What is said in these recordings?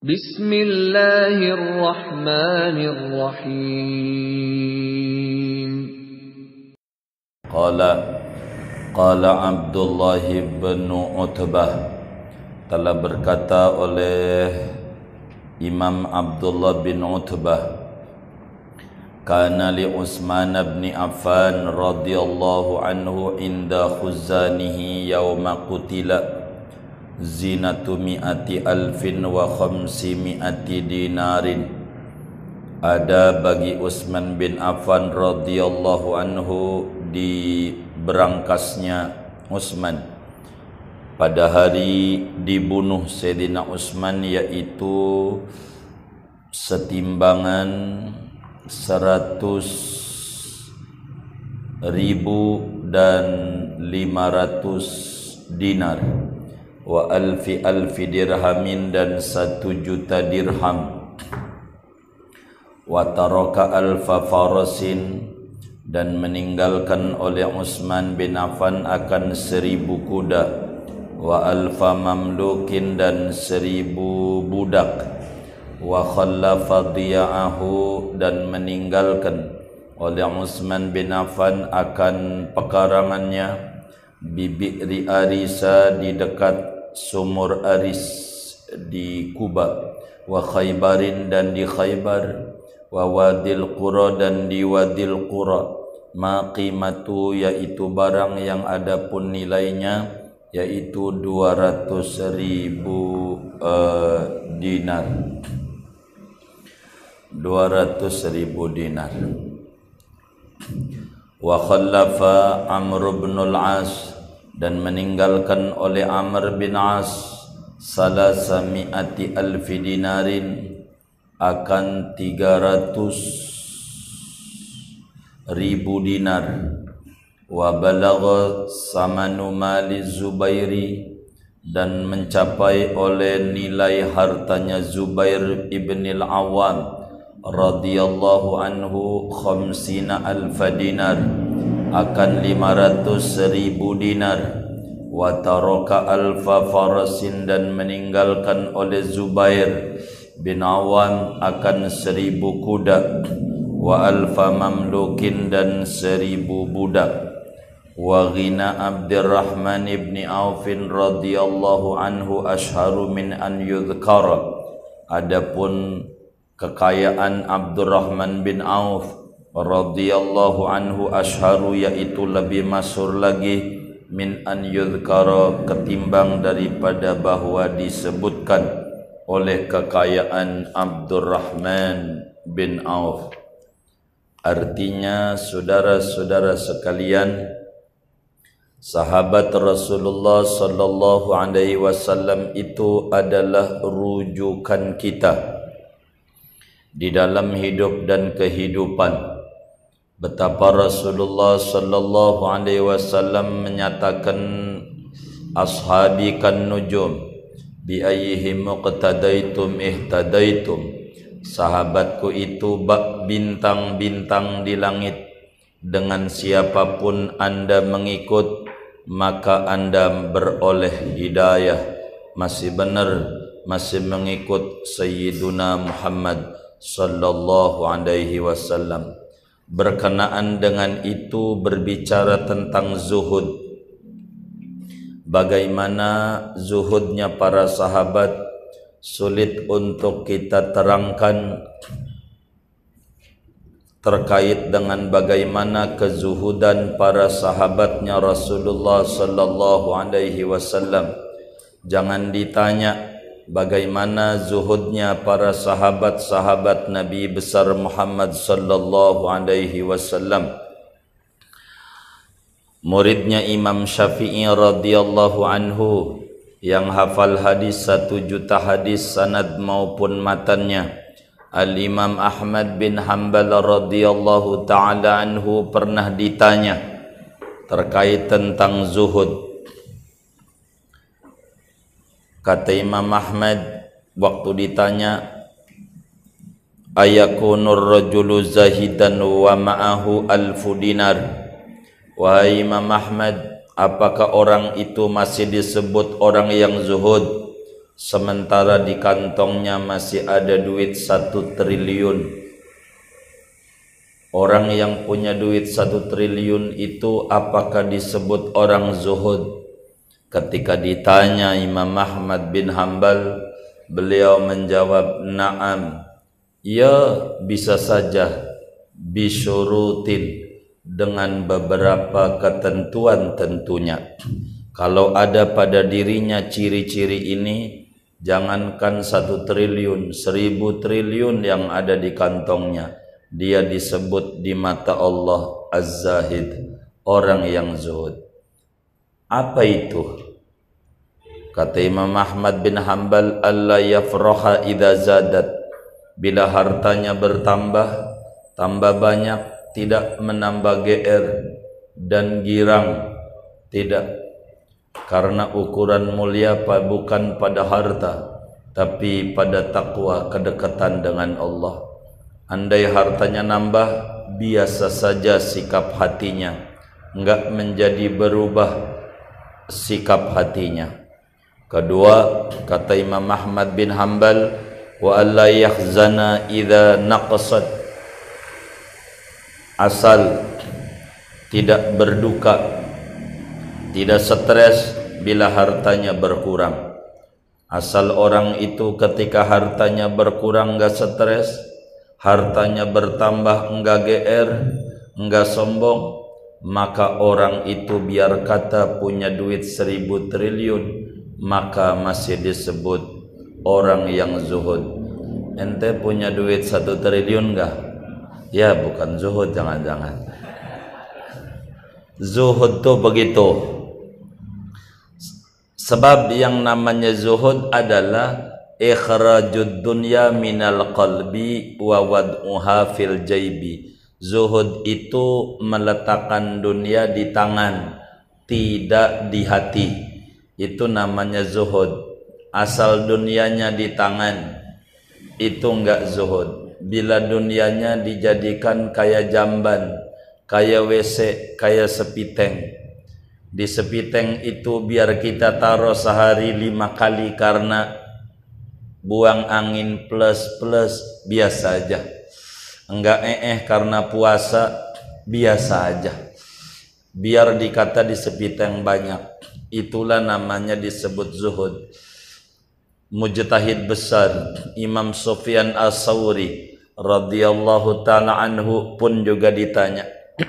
Bismillahirrahmanirrahim. Qala Qala Abdullah bin Utbah telah berkata oleh Imam Abdullah bin Utbah Kana li Utsman bin Affan radhiyallahu anhu inda khuzanihi yawma qutila zinatu mi'ati alfin wa khamsi mi'ati dinarin. Ada bagi Utsman bin Affan radhiyallahu anhu di berangkasnya Utsman pada hari dibunuh Sayyidina Utsman yaitu setimbangan seratus ribu dan lima ratus dinar wa alfi alfi dirhamin dan satu juta dirham. Wa taraka alfa farasin dan meninggalkan oleh Utsman bin Affan akan seribu kuda. Wa alfa mamlukin dan seribu budak. Wa khallafa diya'ahu dan meninggalkan oleh Utsman bin Affan akan pekarangannya. Bibi'ri Arisa di dekat sumur Aris di Kuba wa Khaybarin dan di Khaybar wa Wadil Qura dan di Wadil Qura. Ma qimatu yaitu barang yang ada pun nilainya yaitu 200 ribu uh, dinar. 200 ribu dinar. Wa khallafa Amr bin al-As dan meninggalkan oleh Amr bin As salasa mi'ati alfi dinarin akan 300 ribu dinar. Wa balagha samanu mali Zubairi dan mencapai oleh nilai hartanya Zubair ibn al-Awwam radhiyallahu anhu khamsina alfa dinar akan lima ratus ribu dinar. Wa taraka alfa farasin dan meninggalkan oleh Zubair bin Awan akan seribu kuda. Wa alfa mamlukin dan seribu budak. Wa ghina Abdurrahman ibn Auf radhiyallahu anhu ashharu min an yudhkara. Adapun kekayaan Abdurrahman bin Auf radhiyallahu anhu asharu yaitu lebih masyhur lagi min an yudhkara ketimbang daripada bahwa disebutkan oleh kekayaan Abdurrahman bin Auf. Artinya saudara-saudara sekalian sahabat Rasulullah sallallahu alaihi wasallam itu adalah rujukan kita di dalam hidup dan kehidupan betapa Rasulullah sallallahu alaihi wasallam menyatakan ashabi kan nujum bi ayyihim muqtadaitum ihtadaitum. Sahabatku itu bak bintang-bintang di langit. Dengan siapa pun anda mengikut maka anda beroleh hidayah. Masih benar masih mengikut Sayyiduna Muhammad sallallahu alaihi wasallam berkenaan dengan itu berbicara tentang zuhud. Bagaimana zuhudnya para sahabat sulit untuk kita terangkan terkait dengan bagaimana kezuhudan para sahabatnya Rasulullah sallallahu alaihi wasallam. Jangan ditanya bagaimana zuhudnya para sahabat-sahabat Nabi besar Muhammad sallallahu alaihi wasallam. Muridnya Imam Syafi'i radhiyallahu anhu yang hafal hadis satu juta hadis sanad maupun matannya. Al-Imam Ahmad bin Hanbal radhiyallahu taala anhu pernah ditanya terkait tentang zuhud Kata Imam Ahmad waktu ditanya ayakunur rajulu zahidan wa ma'ahu alfu dinar? Wahai Imam Ahmad apakah orang itu masih disebut orang yang zuhud? Sementara di kantongnya masih ada duit satu triliun. Orang yang punya duit satu triliun itu apakah disebut orang zuhud ketika ditanya Imam Ahmad bin Hambal beliau menjawab na'am ya bisa saja bisyurutin dengan beberapa ketentuan tentunya kalau ada pada dirinya ciri-ciri ini Jangankan satu triliun, seribu triliun yang ada di kantongnya. Dia disebut di mata Allah Az-Zahid, orang yang zuhud. Apa itu? Kata Imam Ahmad bin Hanbal, Allah yafraha idha zadat. Bila hartanya bertambah, tambah banyak, tidak menambah GR dan girang, tidak karena ukuran mulia bukan pada harta tapi pada takwa kedekatan dengan Allah andai hartanya nambah biasa saja sikap hatinya enggak menjadi berubah sikap hatinya kedua kata Imam Ahmad bin Hanbal wa alla yahzana idza naqasat asal tidak berduka tidak stres bila hartanya berkurang. Asal orang itu ketika hartanya berkurang enggak stres, hartanya bertambah enggak GR, enggak sombong, maka orang itu biar kata punya duit seribu triliun, maka masih disebut orang yang zuhud. Ente punya duit satu triliun enggak? Ya bukan zuhud jangan-jangan. Zuhud tuh begitu. Sebab yang namanya zuhud adalah ikhrajud dunya minal qalbi wa wad'uha fil jaibi. Zuhud itu meletakkan dunia di tangan, tidak di hati. Itu namanya zuhud. Asal dunianya di tangan, itu enggak zuhud. Bila dunianya dijadikan kayak jamban, kayak WC, kayak sepiteng, di sepiteng itu biar kita taruh sehari lima kali karena buang angin plus plus biasa aja enggak eh eh karena puasa biasa aja. Biar dikata di sepiteng banyak. Itulah namanya disebut zuhud. Mujtahid besar Imam Sufyan As-Sawri radhiyallahu taala anhu pun juga ditanya.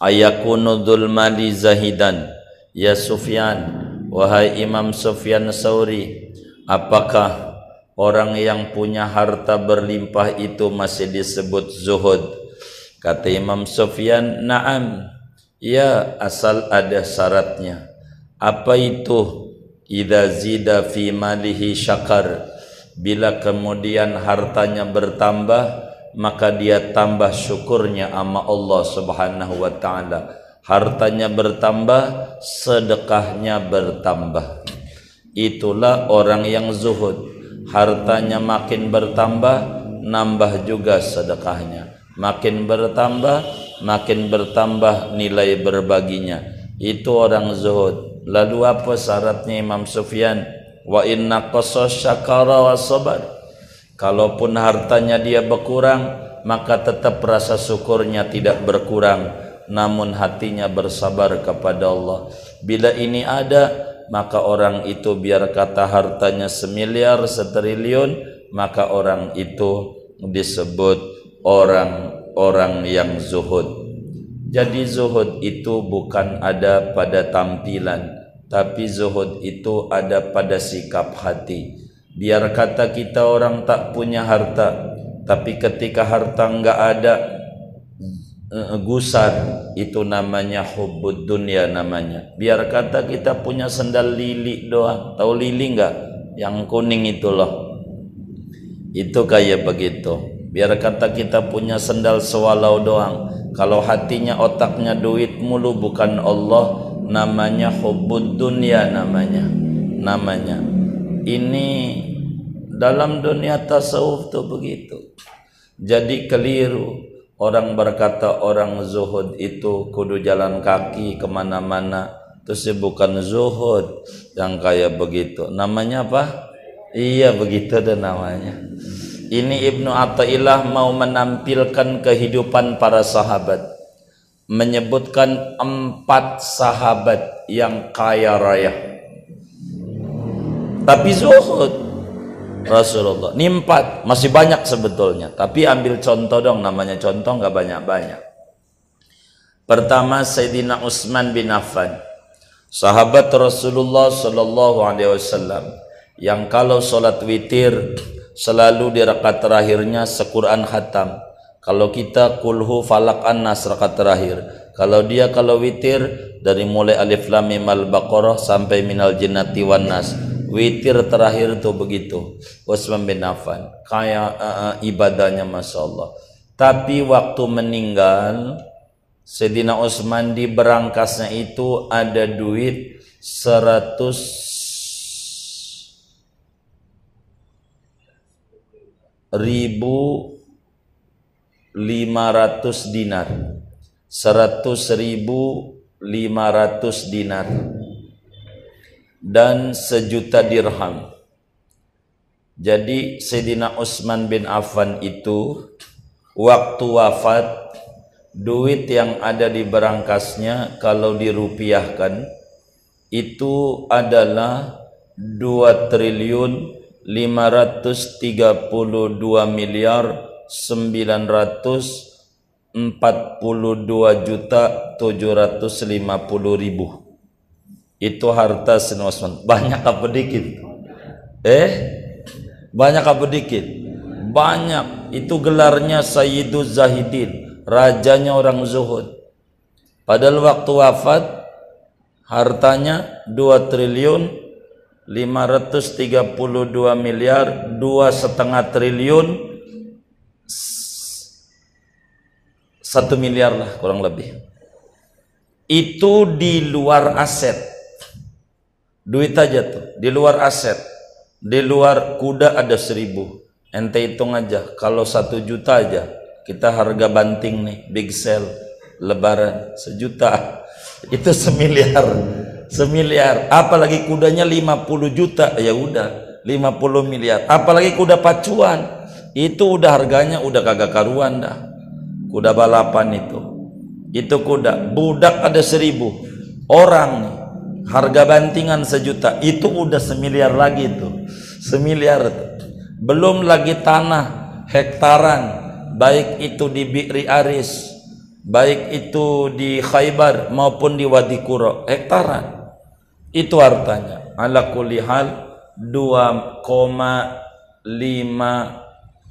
Ayakunu mali zahidan? Ya Sufyan wahai Imam Sufyan Sauri apakah orang yang punya harta berlimpah itu masih disebut zuhud kata Imam Sufyan na'am ya asal ada syaratnya apa itu idza zida fi malihi syakar bila kemudian hartanya bertambah maka dia tambah syukurnya ama Allah Subhanahu wa taala. Hartanya bertambah, sedekahnya bertambah. Itulah orang yang zuhud. Hartanya makin bertambah, nambah juga sedekahnya. Makin bertambah, makin bertambah nilai berbaginya. Itu orang zuhud. Lalu apa syaratnya Imam Sufyan? Wa inna qasas syakara wa sabar Kalaupun hartanya dia berkurang, maka tetap rasa syukurnya tidak berkurang, namun hatinya bersabar kepada Allah. Bila ini ada, maka orang itu biar kata hartanya semiliar, setriliun, maka orang itu disebut orang-orang yang zuhud. Jadi zuhud itu bukan ada pada tampilan, tapi zuhud itu ada pada sikap hati. Biar kata kita orang tak punya harta, tapi ketika harta enggak ada eh, gusar itu namanya hubbud dunia namanya. Biar kata kita punya sendal lili doang. Tahu lili enggak? Yang kuning itu loh. Itu kayak begitu. Biar kata kita punya sendal sewalau doang. Kalau hatinya otaknya duit mulu bukan Allah namanya hubbud dunia namanya. Namanya ini dalam dunia tasawuf tuh begitu jadi keliru orang berkata orang zuhud itu kudu jalan kaki ke mana-mana Terus bukan zuhud yang kayak begitu. Namanya apa? Iya begitu dan namanya. Ini Ibnu Athaillah mau menampilkan kehidupan para sahabat. Menyebutkan empat sahabat yang kaya raya. Tapi zuhud. Rasulullah. Ini empat. Masih banyak sebetulnya. Tapi ambil contoh dong. Namanya contoh nggak banyak-banyak. Pertama Sayyidina Utsman bin Affan. Sahabat Rasulullah Sallallahu Alaihi Wasallam yang kalau sholat witir selalu di rakaat terakhirnya sequran khatam. Kalau kita kulhu falak anas rakaat terakhir. Kalau dia kalau witir dari mulai alif lam mim al baqarah sampai minal jinnati wan nas. Witir terakhir itu begitu. Utsman bin Affan kayak uh, uh, ibadahnya masya Allah. Tapi waktu meninggal Sayyidina Utsman di berangkasnya itu ada duit 100 ribu lima ratus dinar seratus ribu lima ratus dinar dan sejuta dirham. Jadi Sayyidina Utsman bin Affan itu waktu wafat duit yang ada di berangkasnya kalau dirupiahkan itu adalah 2 triliun 532 miliar 942 juta 750 ribu itu harta Utsman banyak apa dikit? Eh? Banyak apa dikit? Banyak. Itu gelarnya Sayyiduz Zahidin. Rajanya orang zuhud. Padahal waktu wafat hartanya 2 triliun 532 miliar dua setengah triliun satu miliar lah kurang lebih. Itu di luar aset duit aja tuh. Di luar aset di luar kuda ada seribu. Ente hitung aja kalau satu juta aja kita harga banting nih big sale lebaran sejuta. Itu semiliar semiliar. Apalagi kudanya 50 juta ya udah 50 miliar. Apalagi kuda pacuan itu udah harganya udah kagak karuan dah. Kuda balapan itu. Itu kuda budak ada seribu. Orang nih harga bantingan sejuta itu udah semiliar lagi itu semiliar belum lagi tanah hektaran baik itu di Bikri Aris baik itu di Khaybar maupun di Wadi Kuro hektaran itu hartanya. Ala kulli hal 2,5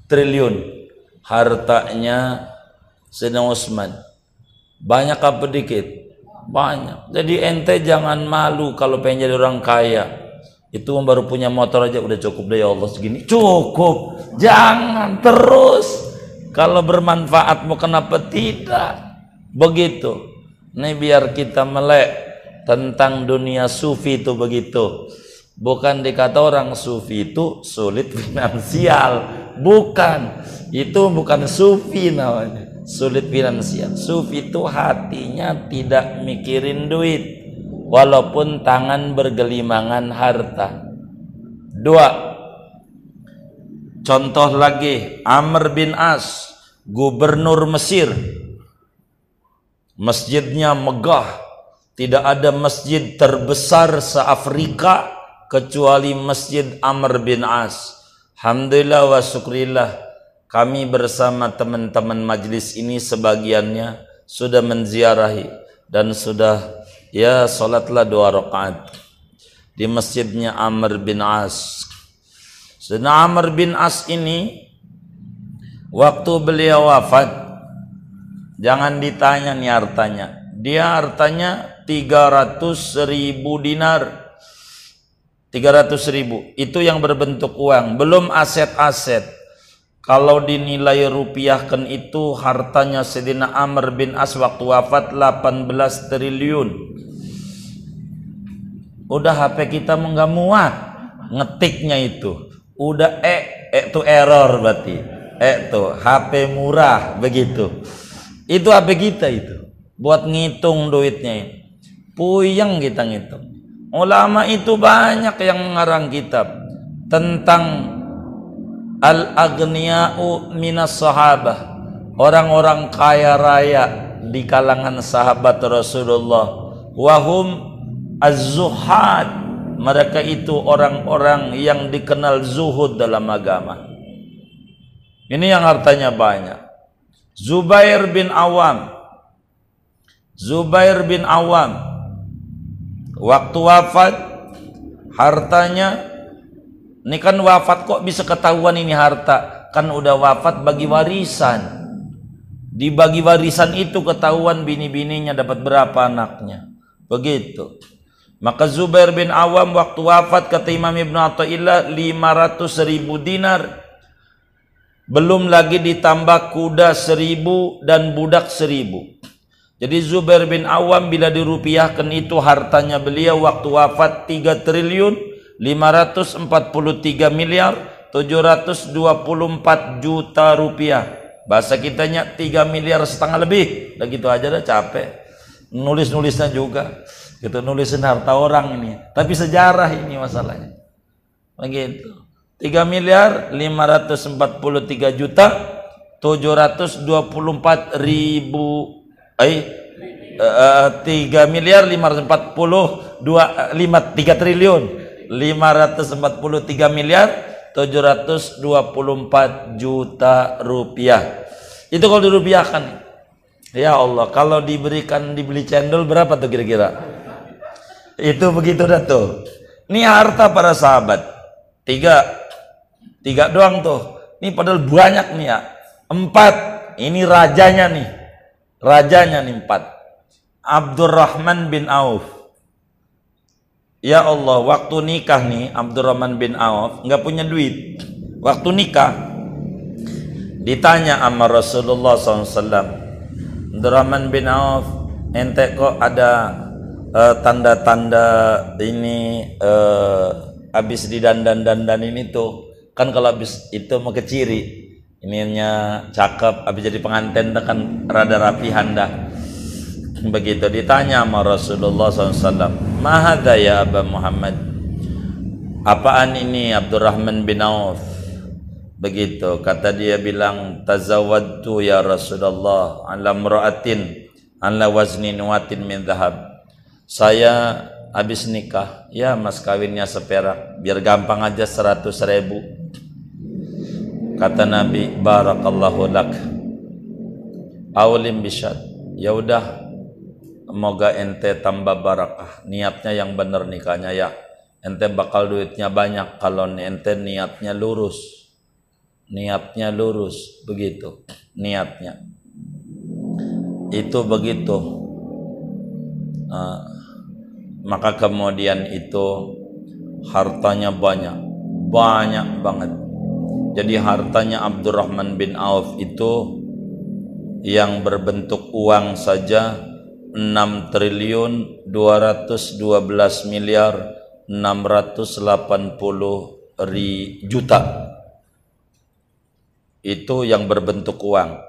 triliun hartanya Sayyidina Utsman. Banyak apa dikit? Banyak. Jadi ente jangan malu kalau pengen jadi orang kaya. Itu baru punya motor aja udah cukup deh ya Allah segini. Cukup. Jangan terus. Kalau bermanfaat mau kenapa tidak? Begitu. Ini biar kita melek tentang dunia sufi itu begitu bukan dikata orang sufi itu sulit finansial bukan itu bukan sufi namanya sulit finansial sufi itu hatinya tidak mikirin duit. Walaupun tangan bergelimangan harta. Dua. Contoh lagi Amr bin As gubernur Mesir. Masjidnya megah. Tidak ada masjid terbesar se-Afrika kecuali Masjid Amr bin As. Alhamdulillah wa syukrillah kami bersama teman-teman majlis ini sebagiannya sudah menziarahi dan sudah ya salatlah dua rakaat di masjidnya Amr bin As. Sedang Amr bin As ini waktu beliau wafat jangan ditanya nih hartanya. Dia hartanya 300 ribu dinar 300 ribu itu yang berbentuk uang belum aset-aset kalau dinilai rupiahkan itu hartanya Sedina Amr bin As waktu wafat 18 triliun. Udah HP kita nggak muat. Ngetiknya itu. Udah eh eh itu error berarti. Eh tuh HP murah begitu. Itu HP kita itu buat ngitung duitnya Puyeng kita ngitung. Ulama itu banyak yang mengarang kitab tentang al-aghniya'u minas sahabah. Orang-orang kaya raya di kalangan sahabat Rasulullah. Wahum az-zuhad. Mereka itu orang-orang yang dikenal zuhud dalam agama. Ini yang hartanya banyak. Zubair bin Awam. Zubair bin Awam. Waktu wafat hartanya ini kan wafat kok bisa ketahuan ini harta? Kan udah wafat bagi warisan. Dibagi warisan itu ketahuan bini-bininya dapat berapa anaknya. Begitu. Maka Zubair bin Awam waktu wafat kata Imam Ibn Atta'illah 500 ribu dinar belum lagi ditambah kuda seribu dan budak seribu. Jadi Zubair bin Awam bila dirupiahkan itu hartanya beliau waktu wafat 3 triliun 543 miliar 724 juta rupiah. Bahasa kitanya 3 miliar setengah lebih. Dan gitu aja dah capek. Nulis-nulisnya juga. Gitu nulisin harta orang ini. Tapi sejarah ini masalahnya. Begitu. 3 miliar 543 juta 724 ribu eh, uh, 3 miliar 540 2 5 3 triliun 543 miliar 724 juta rupiah itu kalau dirupiahkan ya Allah kalau diberikan dibeli cendol berapa tuh kira-kira itu begitu dah tuh ini harta para sahabat tiga Tiga doang tuh. Ini padahal banyak nih ya. Empat. Ini rajanya nih. Rajanya nih empat. Abdurrahman bin Auf. Ya Allah, waktu nikah nih Abdurrahman bin Auf nggak punya duit. Waktu nikah ditanya sama Rasulullah SAW. Abdurrahman bin Auf, ente kok ada eh, tanda-tanda uh, ini uh, habis didandan-dandan ini tuh kan kalau habis itu mau ke ciri ininya cakep habis jadi pengantin kan rada rapi handa begitu ditanya sama Rasulullah SAW mahada ya Aba Muhammad apaan ini Abdurrahman bin Auf begitu kata dia bilang tazawadtu ya Rasulullah ala mra'atin ala wazni nuwatin min zahab saya habis nikah ya mas kawinnya seperak biar gampang aja seratus ribu Kata Nabi, barakallahu lak. Aulim bisyad. Ya udah, moga ente tambah barakah. Niatnya yang benar nikahnya ya. Ente bakal duitnya banyak kalau ente niatnya lurus. Niatnya lurus, begitu. Niatnya. Itu begitu. Uh, maka kemudian itu hartanya banyak. Banyak banget jadi hartanya Abdurrahman bin Auf itu yang berbentuk uang saja 6 triliun 212 miliar 680 ri juta. Itu yang berbentuk uang.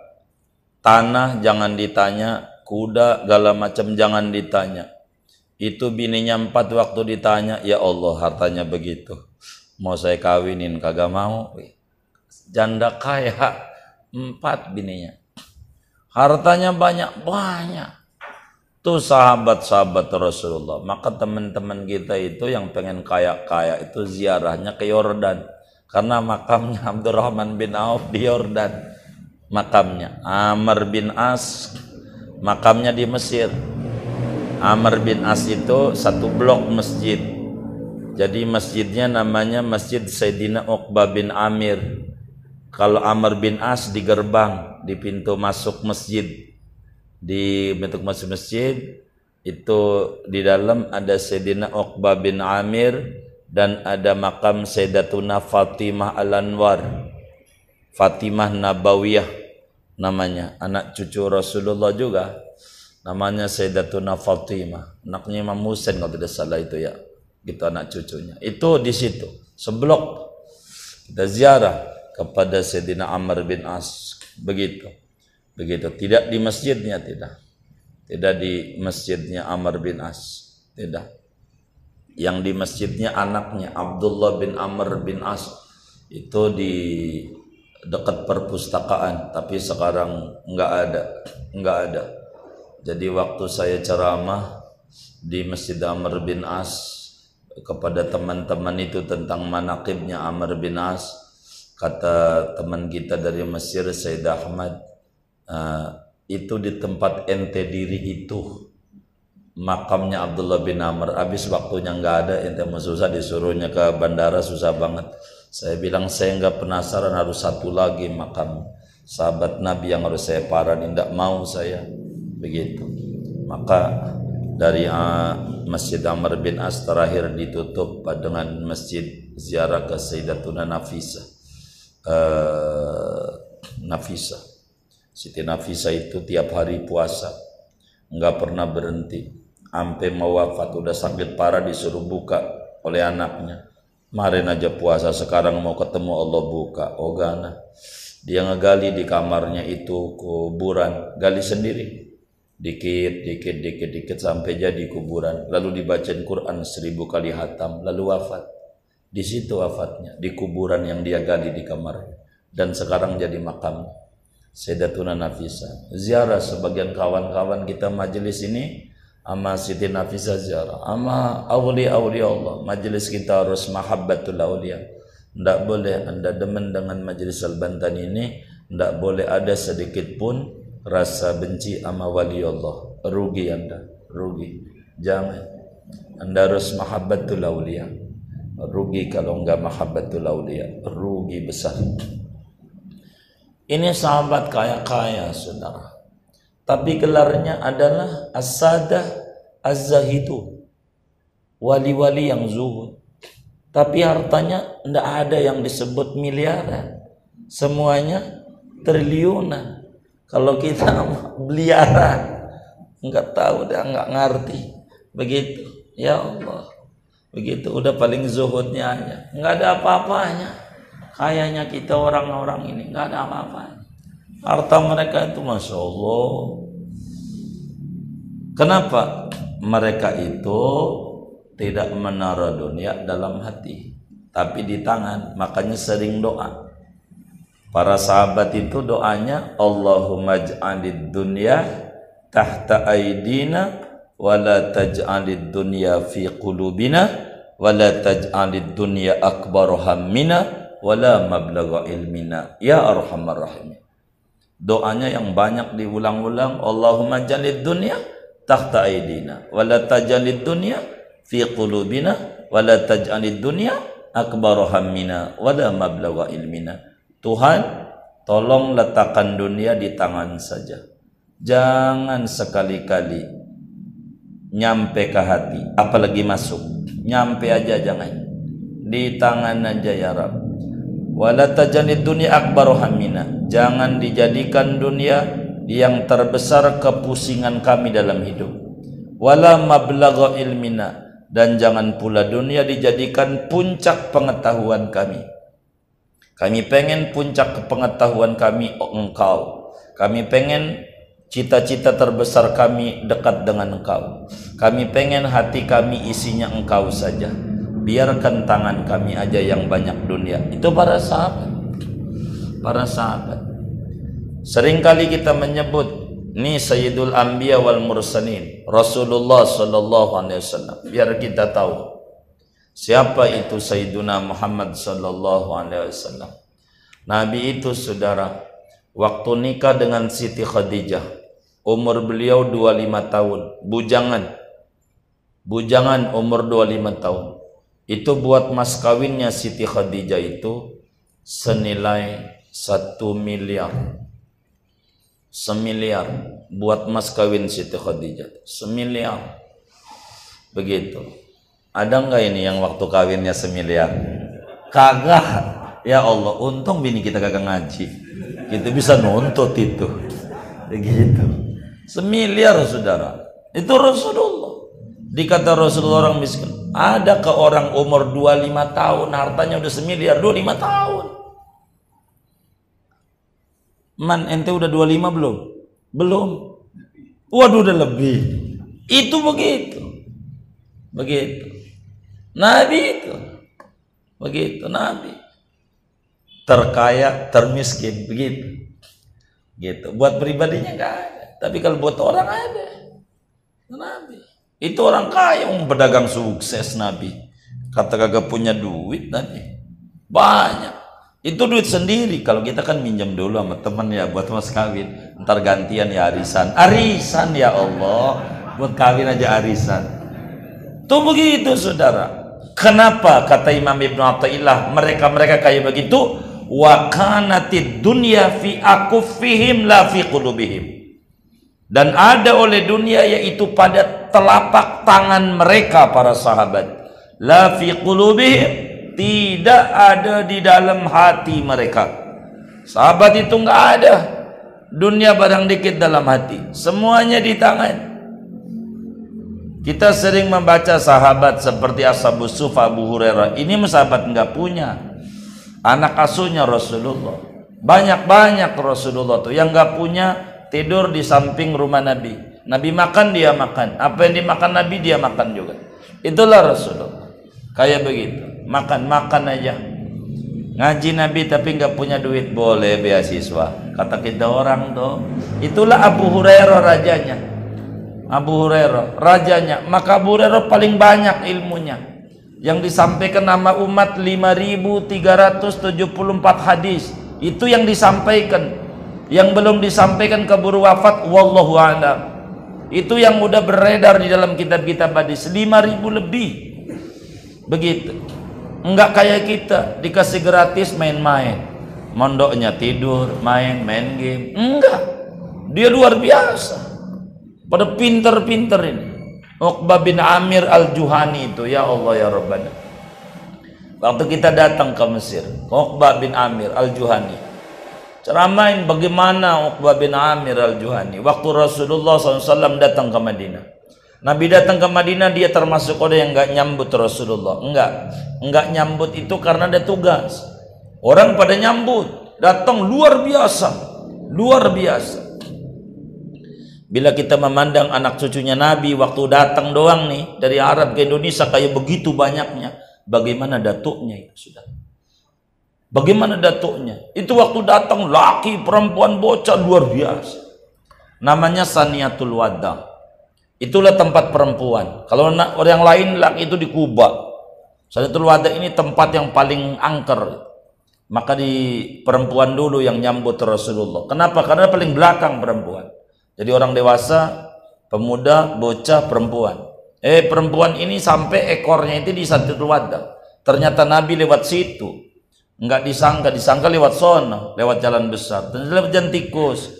Tanah jangan ditanya, kuda segala macam jangan ditanya. Itu bininya empat waktu ditanya, ya Allah hartanya begitu. Mau saya kawinin kagak mau janda kaya empat bininya hartanya banyak banyak tuh sahabat-sahabat Rasulullah. Maka teman-teman kita itu yang pengen kaya-kaya itu ziarahnya ke Yordan. Karena makamnya Abdurrahman bin Auf di Yordan. Makamnya. Amr bin As makamnya di Mesir. Amr bin As itu satu blok masjid. Jadi masjidnya namanya Masjid Sayyidina Uqbah bin Amir. Kalau Amr bin As di gerbang di pintu masuk masjid di pintu masuk masjid itu di dalam ada Sayyidina Uqbah bin Amir dan ada makam Sayyidatuna Fatimah Al-Anwar. Fatimah Nabawiyah namanya. Anak cucu Rasulullah juga. Namanya Sayyidatuna Fatimah. Anaknya Imam Husain kalau tidak salah itu ya. Gitu anak cucunya. Itu di situ seblok. Kita ziarah kepada Sayyidina Amr bin As. Begitu begitu. Tidak di masjidnya tidak. Tidak di masjidnya Amr bin As. Tidak. Yang di masjidnya anaknya Abdullah bin Amr bin As itu di dekat perpustakaan. Tapi sekarang nggak ada. Nggak ada. Jadi waktu saya ceramah di Masjid Amr bin As kepada teman-teman itu tentang manakibnya Amr bin As kata teman kita dari Mesir Said Ahmad uh, itu di tempat ente diri itu. Makamnya Abdullah bin Amr. Habis waktunya nggak ada ente susah disuruhnya ke bandara susah banget. Saya bilang saya nggak penasaran harus satu lagi makam sahabat Nabi yang harus saya parani tidak mau saya. Begitu. Maka dari uh, Masjid Amr bin As terakhir ditutup dengan masjid ziarah ke Sayyidatuna Nafisa. Uh, Nafisa Siti Nafisa itu tiap hari puasa nggak pernah berhenti. Sampai mau wafat udah sakit parah disuruh buka oleh anaknya. Kemarin aja puasa sekarang mau ketemu Allah buka. Oh gana. Dia ngegali di kamarnya itu kuburan. Gali sendiri. Dikit dikit dikit dikit sampai jadi kuburan. Lalu dibacain Quran seribu kali hatam lalu wafat. Di situ wafatnya di kuburan yang dia gali di kamarnya. Dan sekarang jadi makam Sayyidatuna Nafisa. Ziarah sebagian kawan-kawan kita majelis ini ama Siti Nafisa ziarah. Ama awliya-awliya Allah. Majelis kita harus mahabbatul awliya. Tidak boleh anda demen dengan majelis Al-Bantan ini. Tidak boleh ada sedikit pun rasa benci ama wali Allah. Rugi anda. Rugi. Jangan. Anda harus mahabbatul awliya. Rugi kalau enggak mahabbatul awliya. Rugi besar ini sahabat kaya-kaya saudara. Tapi gelarnya adalah as-sadah az-zahidu. Wali-wali yang zuhud. Tapi hartanya tidak ada yang disebut miliaran. Semuanya triliunan. Kalau kita beliaran nggak tahu dah nggak ngerti. Begitu. Ya Allah. Begitu. Udah paling zuhudnya aja. Nggak ada apa-apanya kayaknya kita orang-orang ini nggak ada apa-apanya harta mereka itu masya Allah. Kenapa mereka itu tidak menaruh dunia dalam hati tapi di tangan? Makanya sering doa. Para sahabat itu doanya Allahumma ja'alid dunya tahta aidina wala taj'alid dunya fi qulubina wala taj'alid dunya akbar hammina wala mablagha ilmina. Ya arhamar rahimin doanya yang banyak diulang-ulang. Allahumma jalid dunya tahta aidina. Wala tajalid dunya fi qulubina. Wala taj'alid dunya akbar hammina. Wala mablagha ilmina. Tuhan tolong letakkan dunia di tangan saja. Jangan sekali-kali nyampe ke hati apalagi masuk. Nyampe aja jangan. Di tangan aja ya Rabb wala dunia akbar hamina. Jangan dijadikan dunia yang terbesar kepusingan kami dalam hidup. Wala mablagha ilmina. Dan jangan pula dunia dijadikan puncak pengetahuan kami. Kami pengen puncak pengetahuan kami oh, engkau. Kami pengen cita-cita terbesar kami dekat dengan engkau. Kami pengen hati kami isinya engkau saja biarkan tangan kami aja yang banyak dunia. Itu para sahabat. Para sahabat. Seringkali kita menyebut ini Sayyidul Anbiya wal Mursalin Rasulullah sallallahu alaihi wasallam. Biar kita tahu siapa itu Sayyiduna Muhammad sallallahu alaihi wasallam. Nabi itu saudara waktu nikah dengan Siti Khadijah umur beliau 25 tahun. Bujangan. Bujangan umur 25 tahun itu buat mas kawinnya Siti Khadijah itu senilai satu miliar. Semiliar buat mas kawin Siti Khadijah. Semiliar. Begitu. Ada nggak ini yang waktu kawinnya semiliar? Kagak. Ya Allah untung bini kita kagak ngaji. Kita bisa nuntut itu. Begitu. Semiliar saudara. Itu Rasulullah dikata Rasulullah orang miskin ada ke orang umur 25 tahun hartanya udah semiliar 25 tahun. Man ente udah 25 belum? Belum. Waduh udah lebih. Itu begitu. Begitu. Nabi itu. Begitu Nabi. Terkaya, termiskin, begitu. Gitu. Buat pribadinya enggak ada. Tapi kalau buat orang ada. Nabi. Itu orang kaya, um, pedagang sukses Nabi. Kata kagak punya duit Nabi. Banyak. Itu duit sendiri. Kalau kita kan minjam dulu sama teman ya buat mas kawin. Ntar gantian ya arisan. Arisan ya Allah. Buat kawin aja arisan. Tuh begitu saudara. Kenapa kata Imam Ibn Atta'illah mereka-mereka kayak begitu? Wa kanatid dunya fi akufihim la fi qulubihim. Dan ada oleh dunia yaitu pada telapak tangan mereka para sahabat. La fi qulubihim tidak ada di dalam hati mereka. Sahabat itu enggak ada. Dunia barang dikit dalam hati. Semuanya di tangan. Kita sering membaca sahabat seperti Ashabus Sufa Abu Hurairah. Ini sahabat enggak punya. Anak asuhnya Rasulullah. Banyak-banyak Rasulullah tuh yang enggak punya tidur di samping rumah Nabi. Nabi makan dia makan. Apa yang dimakan Nabi dia makan juga. Itulah Rasulullah. Kayak begitu. Makan-makan aja. Ngaji Nabi tapi nggak punya duit boleh beasiswa. Kata kita orang tuh. Itulah Abu Hurairah rajanya. Abu Hurairah rajanya. Maka Abu Hurairah paling banyak ilmunya. Yang disampaikan nama umat 5374 hadis. Itu yang disampaikan. Yang belum disampaikan keburu wafat wallahu a'lam itu yang udah beredar di dalam kitab-kitab hadis 5000 lebih begitu Enggak kayak kita dikasih gratis main-main. Mondoknya tidur, main, main game. Enggak. Dia luar biasa. Pada pinter-pinter ini. Uqbah bin Amir al-Juhani itu. Ya Allah ya Rabbana. Waktu kita datang ke Mesir. Uqbah bin Amir al-Juhani. Ceramain bagaimana Uqbah bin Amir al-Juhani. Waktu Rasulullah SAW datang ke Madinah. Nabi datang ke Madinah dia termasuk orang yang enggak nyambut Rasulullah. Enggak. Enggak nyambut itu karena ada tugas. Orang pada nyambut, datang luar biasa. Luar biasa. Bila kita memandang anak cucunya Nabi waktu datang doang nih dari Arab ke Indonesia kayak begitu banyaknya, bagaimana datuknya itu sudah? Bagaimana datuknya? Itu waktu datang laki, perempuan, bocah luar biasa. Namanya Saniatul Wada. Itulah tempat perempuan. Kalau orang lain laki itu di Kuba. Sadatul Wada ini tempat yang paling angker. Maka di perempuan dulu yang nyambut Rasulullah. Kenapa? Karena paling belakang perempuan. Jadi orang dewasa, pemuda, bocah, perempuan. Eh perempuan ini sampai ekornya itu di Sadatul Wada. Ternyata Nabi lewat situ. Enggak disangka, disangka lewat sana, lewat jalan besar. Dan lewat jalan tikus.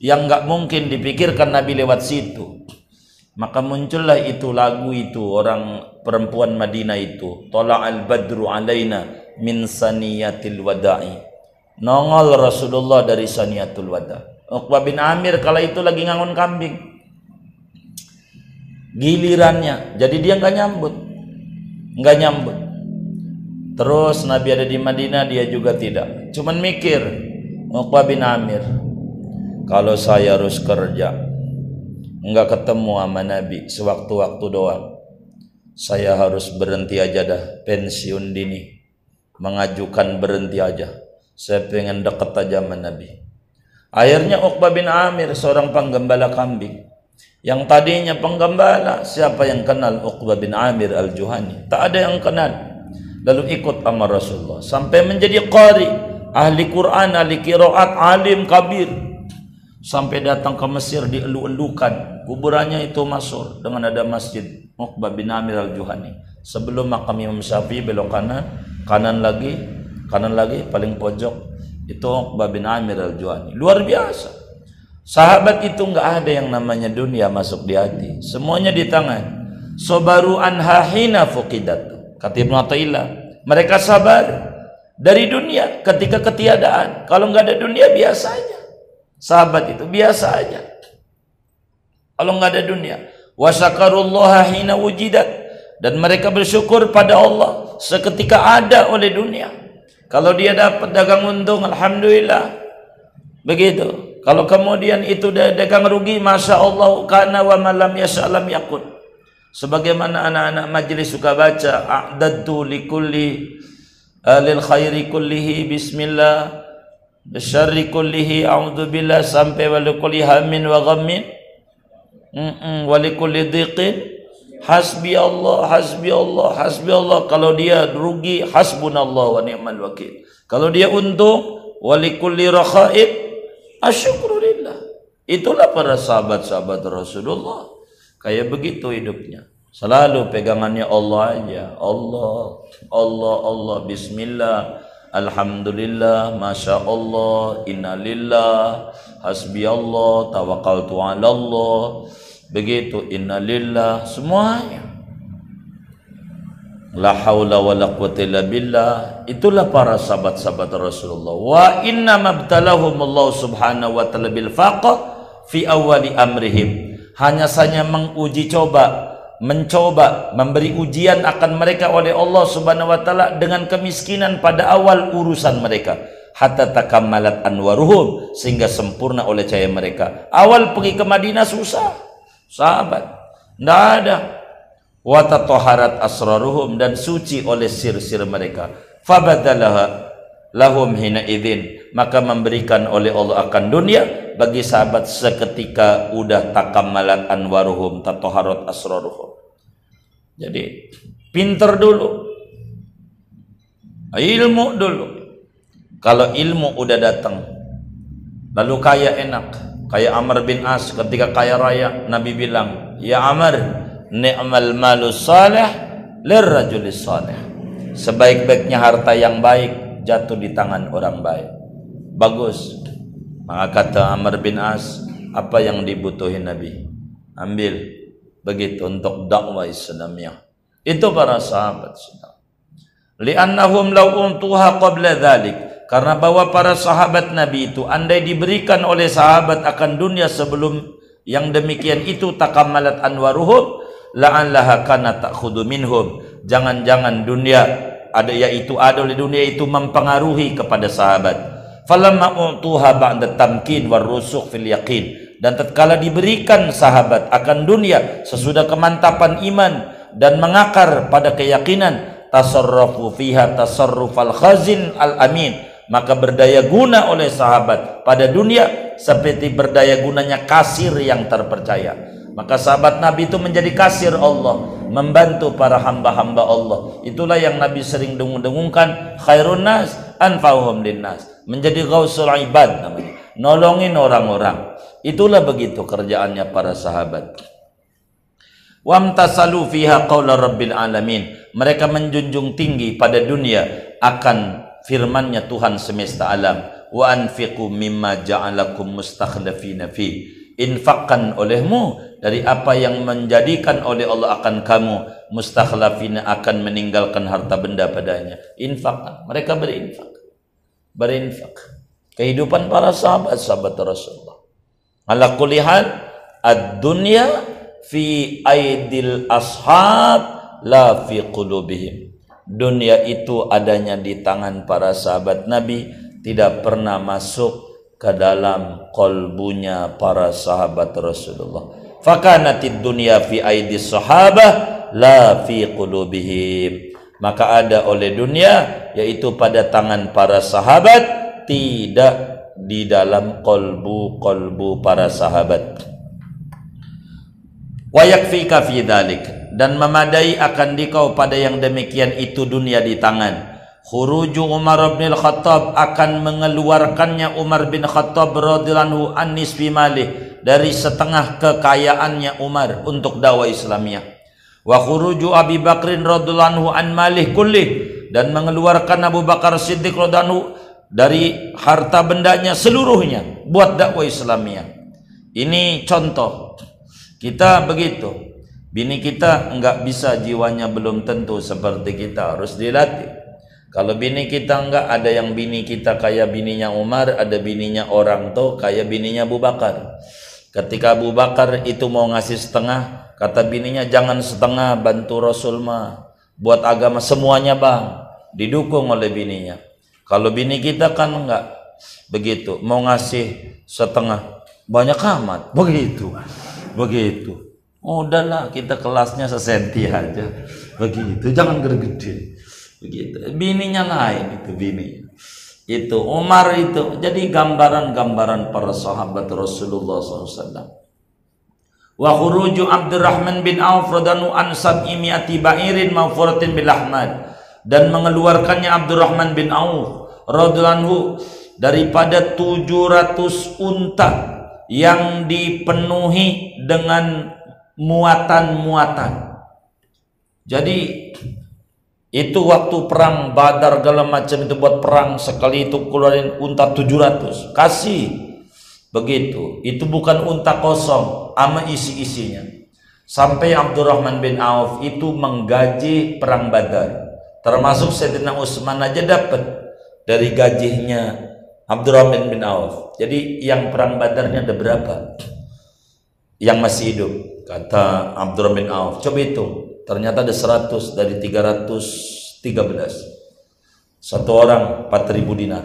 Yang enggak mungkin dipikirkan Nabi lewat situ. Maka muncullah itu lagu itu orang perempuan Madinah itu. al badru alaina min saniyatil wada'i. Nongol Rasulullah dari saniyatul wada. Uqbah bin Amir kala itu lagi ngangon kambing. Gilirannya. Jadi dia nggak nyambut. nggak nyambut. Terus Nabi ada di Madinah dia juga tidak. Cuman mikir. Uqbah bin Amir. Kalau saya harus kerja enggak ketemu sama Nabi sewaktu-waktu doang. Saya harus berhenti aja dah, pensiun dini. Mengajukan berhenti aja. Saya pengen deket aja sama Nabi. Akhirnya Uqbah bin Amir seorang penggembala kambing. Yang tadinya penggembala, siapa yang kenal Uqbah bin Amir al-Juhani? Tak ada yang kenal. Lalu ikut sama Rasulullah. Sampai menjadi qari. Ahli Quran, ahli kiraat, alim, kabir. Sampai datang ke Mesir dielu-elukan. Kuburannya itu masuk dengan ada masjid Uqbah bin Amir al-Juhani. Sebelum makam Imam Syafi'i belok kanan kanan lagi kanan lagi paling pojok itu Uqbah bin Amir al-Juhani. Luar biasa. Sahabat itu enggak ada yang namanya dunia masuk di hati. Semuanya di tangan. Sobaru anha hina fuqidat kata Ibnu Athaillah mereka sabar dari dunia ketika ketiadaan kalau enggak ada dunia biasa aja Sahabat itu biasa aja. Kalau nggak ada dunia. Wasakarullaha hina wujidat. Dan mereka bersyukur pada Allah seketika ada oleh dunia. Kalau dia dapat dagang untung, Alhamdulillah. Begitu. Kalau kemudian itu dagang rugi, masya Allah karena wa malam yas'alam yakun. Sebagaimana anak-anak majlis suka baca, a'dadtu likulli uh, lil khairi kullihi bismillah syarri kullihi a'udzu billah sampai wa likulli hammin wa ghammin. Wa likulli dhiqin. Hasbi Allah hasbi Allah hasbi Allah. Kalau dia rugi hasbunallah wa ni'mal wakil. Kalau dia untung wa likulli rakha'in Asyukurulillah. Itulah para sahabat-sahabat Rasulullah. Kayak begitu hidupnya. Selalu pegangannya Allah aja. Allah, Allah, Allah. Bismillah. Alhamdulillah, Masya Allah, Innalillah, Hasbi Allah, Tawakaltu ala Allah. Begitu, Innalillah, semuanya. La haula wa la quwata illa billah. Itulah para sahabat-sahabat Rasulullah. Wa inna mabtalahum Allah subhanahu wa ta'ala bil faqah fi awali amrihim. Hanya saja menguji coba, mencoba, memberi ujian akan mereka oleh Allah subhanahu wa ta'ala dengan kemiskinan pada awal urusan mereka. Hatta takammalat anwaruhum. Sehingga sempurna oleh cahaya mereka. Awal pergi ke Madinah susah. Sahabat. Tidak ada wa tataharat asraruhum dan suci oleh sir-sir mereka fabadalaha lahum hina idzin maka memberikan oleh Allah akan dunia bagi sahabat seketika udah takamalat anwaruhum tataharat asraruhum. Jadi pinter dulu. Ilmu dulu. Kalau ilmu udah datang lalu kaya enak. Kayak Amr bin As ketika kaya raya Nabi bilang ya Amr ni'mal malu salih lirrajulis salih. Sebaik-baiknya harta yang baik jatuh di tangan orang baik bagus. Maka kata Amr bin As apa yang dibutuhin Nabi? Ambil. Begitu untuk dakwah Islamiyah. Itu para sahabat li'annahum law untuha qabla dhalik. Karena bahwa para sahabat Nabi itu andai diberikan oleh sahabat akan dunia sebelum yang demikian itu takamalat anwaruhum la'allaha kana ta'khudhu minhum. Jangan-jangan dunia ada yaitu ada di dunia itu mempengaruhi kepada sahabat falamma utuha ba'da tamkin war rusukh fil yaqin dan tatkala diberikan sahabat akan dunia sesudah kemantapan iman dan mengakar pada keyakinan tasarrufu fiha tasarrufal khazin al amin maka berdaya guna oleh sahabat pada dunia seperti berdaya gunanya kasir yang terpercaya maka sahabat Nabi itu menjadi kasir Allah, membantu para hamba-hamba Allah. Itulah yang Nabi sering dengung-dengungkan, khairun nas anfa'uhum linnas. Menjadi gausul ibad namanya. Nolongin orang-orang. Itulah begitu kerjaannya para sahabat. Wamtasalu fiha qawla rabbil alamin. Mereka menjunjung tinggi pada dunia akan firmannya Tuhan semesta alam. Wa anfiqu mimma ja'alakum mustakhlafina fi. Infakkan olehmu dari apa yang menjadikan oleh Allah akan kamu mustakhlafina akan meninggalkan harta benda padanya infak mereka berinfak berinfak. Kehidupan para sahabat sahabat Rasulullah. Ala kulihan ad-dunya fi aidil ashab la fi qulubihim. Dunia itu adanya di tangan para sahabat Nabi tidak pernah masuk ke dalam kolbunya para sahabat Rasulullah. Fakanatid dunya fi aidi sahabah la fi qulubihim maka ada oleh dunia yaitu pada tangan para sahabat tidak di dalam kolbu-kolbu para sahabat wa yakfika fi dalik dan memadai akan dikau pada yang demikian itu dunia di tangan Khuruju Umar bin Khattab akan mengeluarkannya Umar bin Khattab radhiyallahu an nisfi dari setengah kekayaannya Umar untuk dakwah Islamiyah. Wa khuruju Abi Bakrin radhiyallahu an malih kulli dan mengeluarkan Abu Bakar Siddiq radhiyallahu dari harta bendanya seluruhnya buat dakwah Islamiyah. Ini contoh. Kita begitu. Bini kita enggak bisa jiwanya belum tentu seperti kita harus dilatih. Kalau bini kita enggak ada yang bini kita kayak bininya Umar, ada bininya orang tuh kayak bininya Abu Bakar. Ketika Abu Bakar itu mau ngasih setengah, kata bininya jangan setengah bantu Rasul mah. Buat agama semuanya bang, didukung oleh bininya. Kalau bini kita kan enggak, begitu mau ngasih setengah banyak amat. Begitu begitu. Udahlah kita kelasnya sesenti aja. Begitu jangan gede-gede begitu. Bininya lain itu bini itu Umar itu. Jadi gambaran-gambaran para sahabat Rasulullah SAW wa khuruju Abdurrahman bin Auf radhiyallahu an sab'imiati ba'irin mawfuratin bil ahmad. Dan mengeluarkannya Abdurrahman bin Auf radhiyallahu daripada 700 unta yang dipenuhi dengan muatan-muatan. Jadi itu waktu perang Badar segala macam itu buat perang sekali itu keluarin unta 700. Kasih. Begitu. Itu bukan unta kosong ama isi-isinya. Sampai Abdurrahman bin Auf itu menggaji perang Badar. Termasuk Sayyidina Utsman aja dapat dari gajinya Abdurrahman bin Auf. Jadi yang perang Badarnya ada berapa? Yang masih hidup. Kata Abdurrahman bin Auf. Coba hitung. Ternyata ada 100 dari 313. Satu orang 4000 dinar.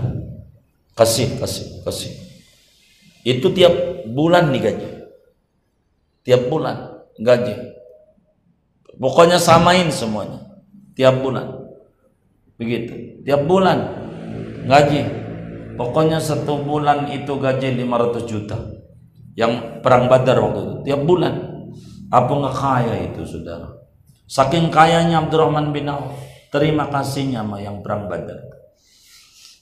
Kasih, kasih, kasih. Itu tiap bulan nih gaji. Tiap bulan gaji. Pokoknya samain semuanya. Tiap bulan. Begitu. Tiap bulan gaji Pokoknya satu bulan itu gaji 500 juta. Yang perang badar waktu itu. Tiap bulan. Apa nggak kaya itu saudara? Saking kayanya Abdurrahman bin Auf. Terima kasihnya sama yang perang badar.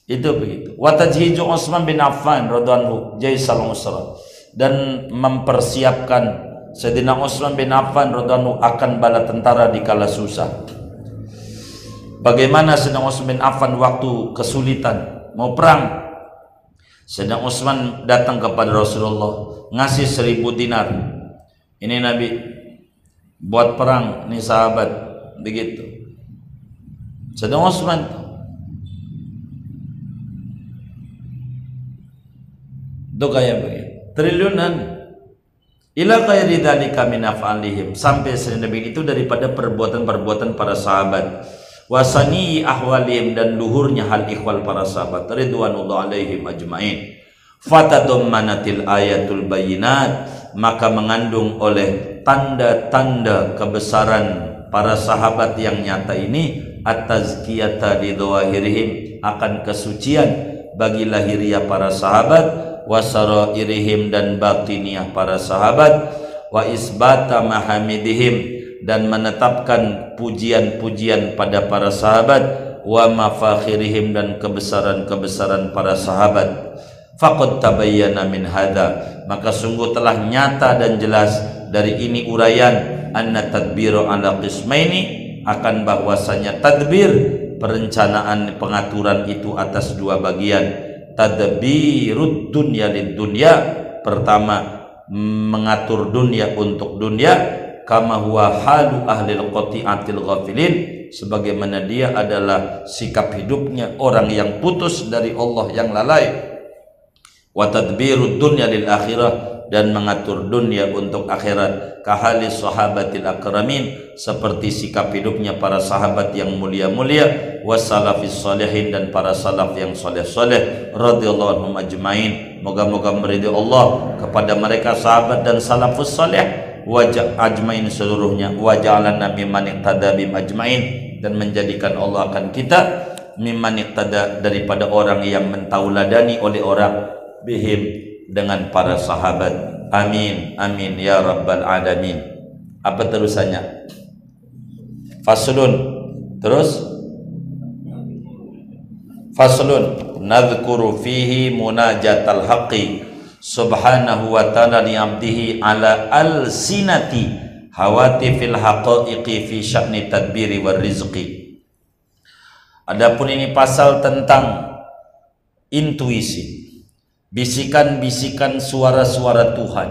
Itu begitu. Watajhiju Utsman bin Affan radhiyallahu jaisal usra dan mempersiapkan Sayyidina Utsman bin Affan radhiyallahu akan bala tentara di kala susah. Bagaimana Sayyidina Utsman bin Affan waktu kesulitan mau perang sedang Utsman datang kepada Rasulullah ngasih seribu dinar. Ini Nabi buat perang nih sahabat. Begitu. Sedang Utsman. Itu kayak begitu. Triliunan. Ila khairi dzalika min af'alihim. Sampai Nabi itu daripada perbuatan-perbuatan para sahabat. Wasani ahwalim dan luhurnya hal ikhwal para sahabat. Ridwanullah alaihim ajmain. Fatadammanatil ayatul bayinat. Maka mengandung oleh tanda-tanda kebesaran para sahabat yang nyata ini at-tazkiyata li akan kesucian bagi lahiriah para sahabat wasarairihim dan batiniah para sahabat wa isbata mahamidihim dan menetapkan pujian-pujian pada para sahabat wa mafakhirihim dan kebesaran-kebesaran para sahabat. Faqad tabayyana min hadha maka sungguh telah nyata dan jelas dari ini uraian anna tadbiru ala qismaini akan bahwasanya tadbir perencanaan pengaturan itu atas dua bagian. Tadbirud dunya lid dunya. Pertama mengatur dunia untuk dunia. Kama huwa halu ahli qati'atil ghafilin. Sebagaimana dia adalah sikap hidupnya orang yang putus dari Allah yang lalai. Wa tadbirud dunya lil akhirah dan mengatur dunia untuk akhirat. Kahali sahabatil akramin seperti sikap hidupnya para sahabat yang mulia-mulia wasalafis salihin dan para salaf yang soleh-soleh radhiyallahu anhum ajmain. Moga-moga meridai Allah kepada mereka sahabat dan salafus saleh. Wajah ajmain seluruhnya wajalan nabi manik bim ajmain dan menjadikan Allah akan kita mimman tada daripada orang yang mentauladani oleh orang bihim dengan para sahabat. Amin amin ya rabbal alamin. Apa terusannya? Faslun. Terus? Faslun. Nadhkuru fihi munajatal haqqi. Subhanahu wa ta'ala li abdihi ala al-sinati hawati fil haqaiqi fi sya'ni tadbiri war rizqi. Adapun ini pasal tentang intuisi bisikan-bisikan suara-suara Tuhan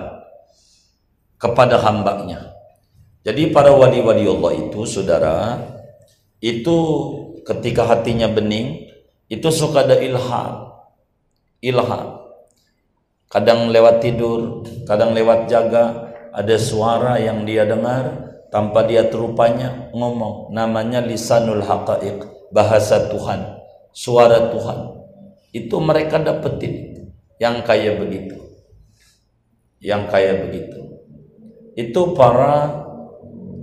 kepada hambanya jadi para wali-wali Allah itu saudara itu ketika hatinya bening itu suka ada ilham ilham kadang lewat tidur, kadang lewat jaga, ada suara yang dia dengar tanpa dia terupanya ngomong. Namanya lisanul haqaiq, bahasa Tuhan, suara Tuhan. itu mereka dapetin yang kaya begitu. Yang kaya begitu. Itu para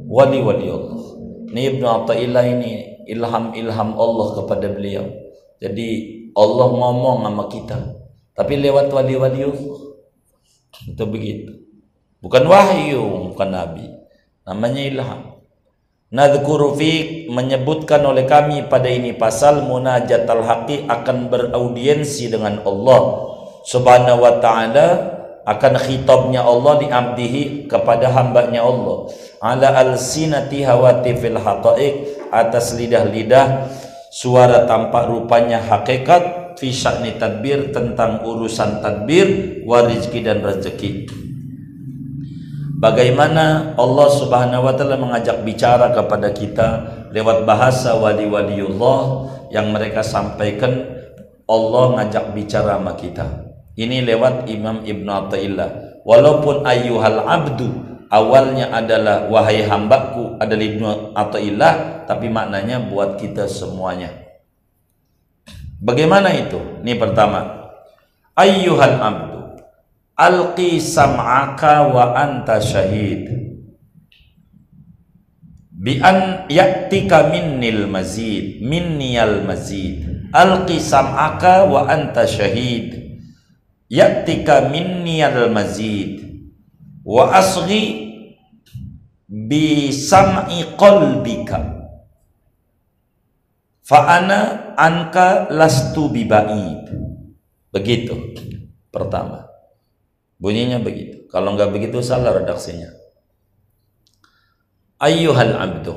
wali-wali Allah. Ini Ibnu Atta'illah ini ilham-ilham Allah kepada beliau. Jadi Allah ngomong sama kita. Tapi lewat wali-wali Allah. Itu begitu. Bukan wahyu bukan nabi. Namanya ilham. Nadhkuru fiq menyebutkan oleh kami pada ini pasal munajat al-haqi akan beraudiensi dengan Allah subhanahu wa ta'ala akan khitabnya Allah di abdihi kepada hambanya Allah ala al-sinati hawati fil haqa'iq atas lidah-lidah suara tampak rupanya hakikat fi sya'ni tadbir tentang urusan tadbir warizki dan rezeki Bagaimana Allah Subhanahu wa taala mengajak bicara kepada kita lewat bahasa wali-waliullah yang mereka sampaikan Allah ngajak bicara sama kita. Ini lewat Imam Ibn Atta'illah. Walaupun ayyuhal abdu awalnya adalah wahai hambaku adalah Ibn Atta'illah tapi maknanya buat kita semuanya. Bagaimana itu? Ini pertama. Ayyuhal abdu Alqi sam'aka wa anta syahid bi an ya'tika minnil mazid minniyal mazid alqi sam'aka wa anta syahid ya'tika minniyal mazid wa asghi bi sam'i qalbika fa ana anka lastu bi ba'id begitu pertama Bunyinya begitu. Kalau nggak begitu salah redaksinya. Ayyuhal abdu.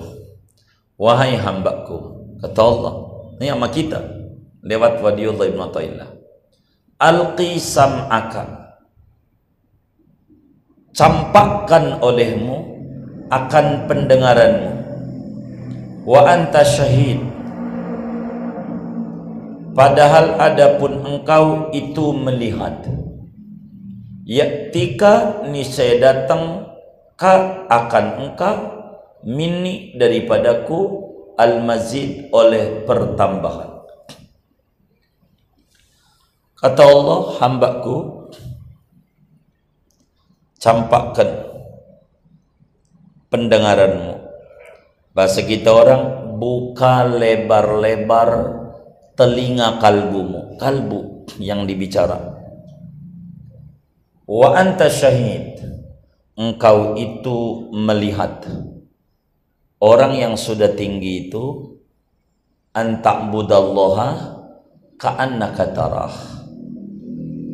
Wahai hambaku. Kata Allah. Ini sama kita. Lewat wadiullah ibn Atta'illah. Alqi sam'aka. Campakkan olehmu akan pendengaranmu. Wa anta syahid. Padahal adapun engkau itu melihat Yaktika niscaya datang ka akan engkau mini daripadaku al-mazid oleh pertambahan. Kata Allah, hambaku campakkan pendengaranmu. Bahasa kita orang buka lebar-lebar telinga kalbumu, kalbu yang dibicara. Wa anta syahid. Engkau itu melihat. Orang yang sudah tinggi itu anta'budallaha ka'annaka tarah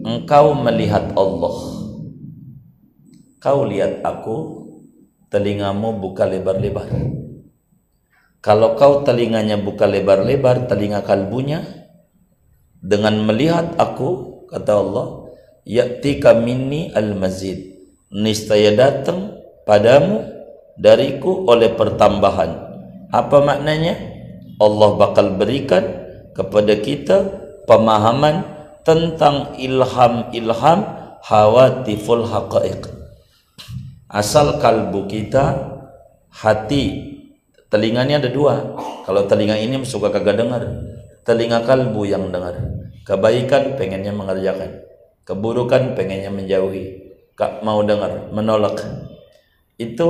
engkau melihat Allah. Kau lihat aku telingamu buka lebar-lebar. Kalau kau telinganya buka lebar-lebar telinga kalbunya dengan melihat aku kata Allah ya'tika minni al-mazid. Niscaya datang padamu dariku oleh pertambahan. Apa maknanya? Allah bakal berikan kepada kita pemahaman tentang ilham-ilham hawatiful haqaiq. Asal kalbu kita hati. Telinganya ada dua. Kalau telinga ini suka kagak dengar telinga kalbu yang dengar. Kebaikan pengennya mengerjakan keburukan pengennya menjauhi. Gak mau dengar menolak. Itu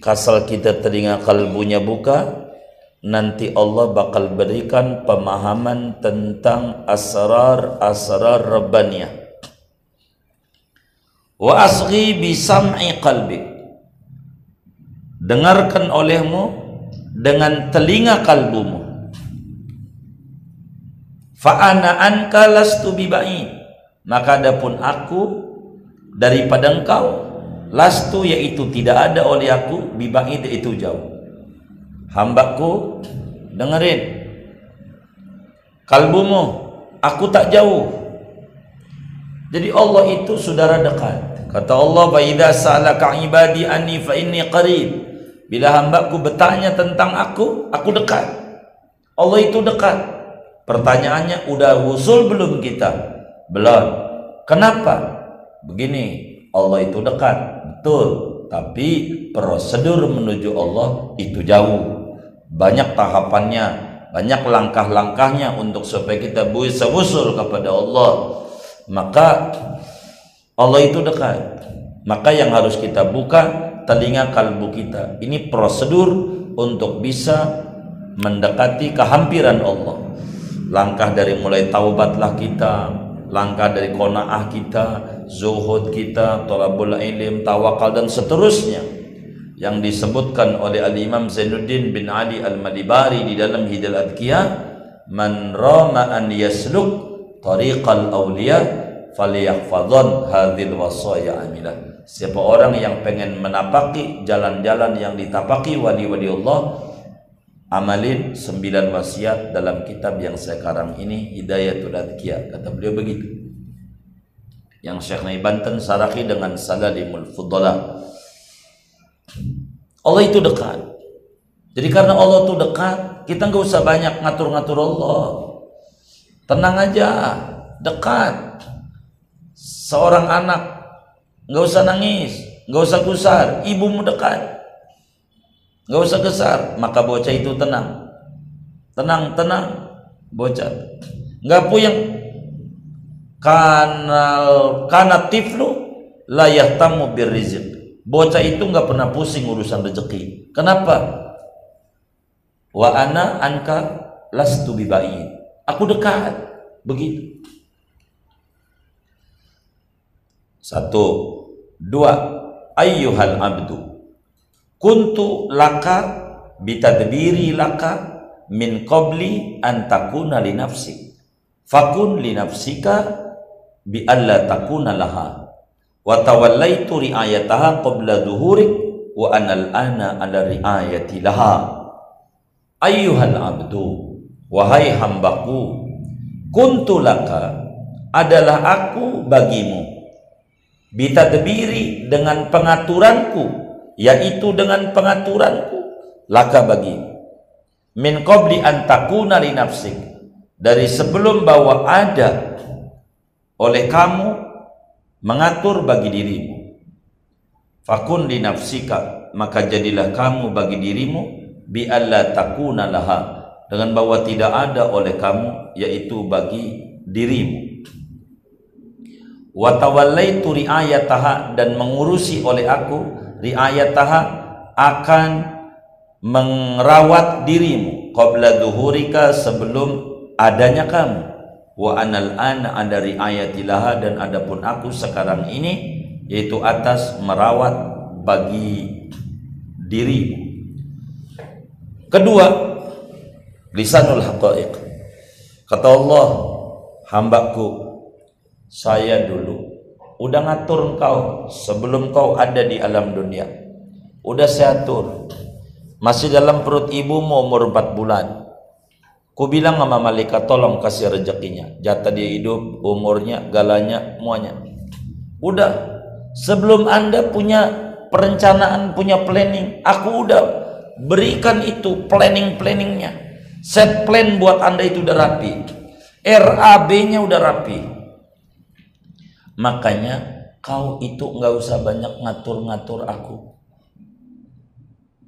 kasal kita telinga kalbunya buka nanti Allah bakal berikan pemahaman tentang asrar-asrar rabbaniyah wa asghi bi sam'i qalbi dengarkan olehmu dengan telinga kalbumu Fa'ana anka lastu bibain. Maka adapun aku daripada engkau lastu yaitu tidak ada oleh aku bibaid itu jauh. Hambaku dengerin. Kalbumu aku tak jauh. Jadi Allah itu saudara dekat. Kata Allah, "Fa idza 'ibadi anni fa inni qarib." Bila hambaku bertanya tentang aku, aku dekat. Allah itu dekat. Pertanyaannya udah usul belum kita? Belum. Kenapa? Begini, Allah itu dekat, betul. Tapi prosedur menuju Allah itu jauh. Banyak tahapannya. banyak langkah-langkahnya untuk supaya kita bisa usul kepada Allah. Maka Allah itu dekat. Maka yang harus kita buka telinga kalbu kita. Ini prosedur untuk bisa mendekati kehampiran Allah. Langkah dari mulai taubatlah kita langkah dari kona'ah kita zuhud kita tolabul ilim tawakal dan seterusnya yang disebutkan oleh al-imam Zainuddin bin Ali al-Madibari di dalam hidal adkiyah man rama an yasluk tariqal awliya falyahfadhan hadhil wasaya amilah siapa orang yang pengen menapaki jalan-jalan yang ditapaki wali-wali Allah amalin sembilan wasiat dalam kitab yang sekarang ini Hidayatul Adkiya kata beliau begitu. Yang Syekh Nai Banten sarahi dengan Salalimul Fudala Allah itu dekat. Jadi karena Allah itu dekat kita nggak usah banyak ngatur-ngatur Allah. Tenang aja dekat. Seorang anak nggak usah nangis nggak usah gusar ibumu dekat. Nggak usah besar maka bocah itu tenang. Tenang tenang bocah. Nggak puyeng. Kanal karena tiflu layah tamu birrizik bocah itu nggak pernah pusing urusan rezeki. Kenapa? Wa ana anka lastu bibain aku dekat. Begitu. Satu. Dua. Ayyuhal abdu. Kuntu laka bitadbiri laka min qabli an takuna li nafsi. Fakun li nafsika bi alla takuna laha wa tawallaitu riayataha qabla dhuhurik wa anal ana ala riayati laha. Ayyuhal abdu wahai hambaku kuntu laka adalah aku bagimu. Bitadbiri dengan pengaturanku yaitu dengan pengaturanku laka bagi min qabli an takuna li nafsik dari sebelum bahwa ada oleh kamu mengatur bagi dirimu. Fakun li nafsika maka jadilah kamu bagi dirimu bi alla takuna laha dengan bahwa tidak ada oleh kamu yaitu bagi dirimu. Wa tawallaitu riayataha dan mengurusi oleh aku riayataha akan merawat dirimu qabla duhurika sebelum adanya kamu wa anal ana ada riayatilaha dan adapun aku sekarang ini yaitu atas merawat bagi dirimu kedua lisanul haqaiq. Kata Allah hambaku saya dulu udah ngatur engkau sebelum kau ada di alam dunia. Udah saya atur. Masih dalam perut ibumu umur 4 bulan ku bilang sama malaikat tolong kasih rezekinya jatah dia hidup umurnya galanya semuanya udah sebelum anda punya perencanaan punya planning aku udah berikan itu planning planningnya set plan buat anda itu udah rapi RAB nya udah rapi Makanya kau itu nggak usah banyak ngatur-ngatur aku.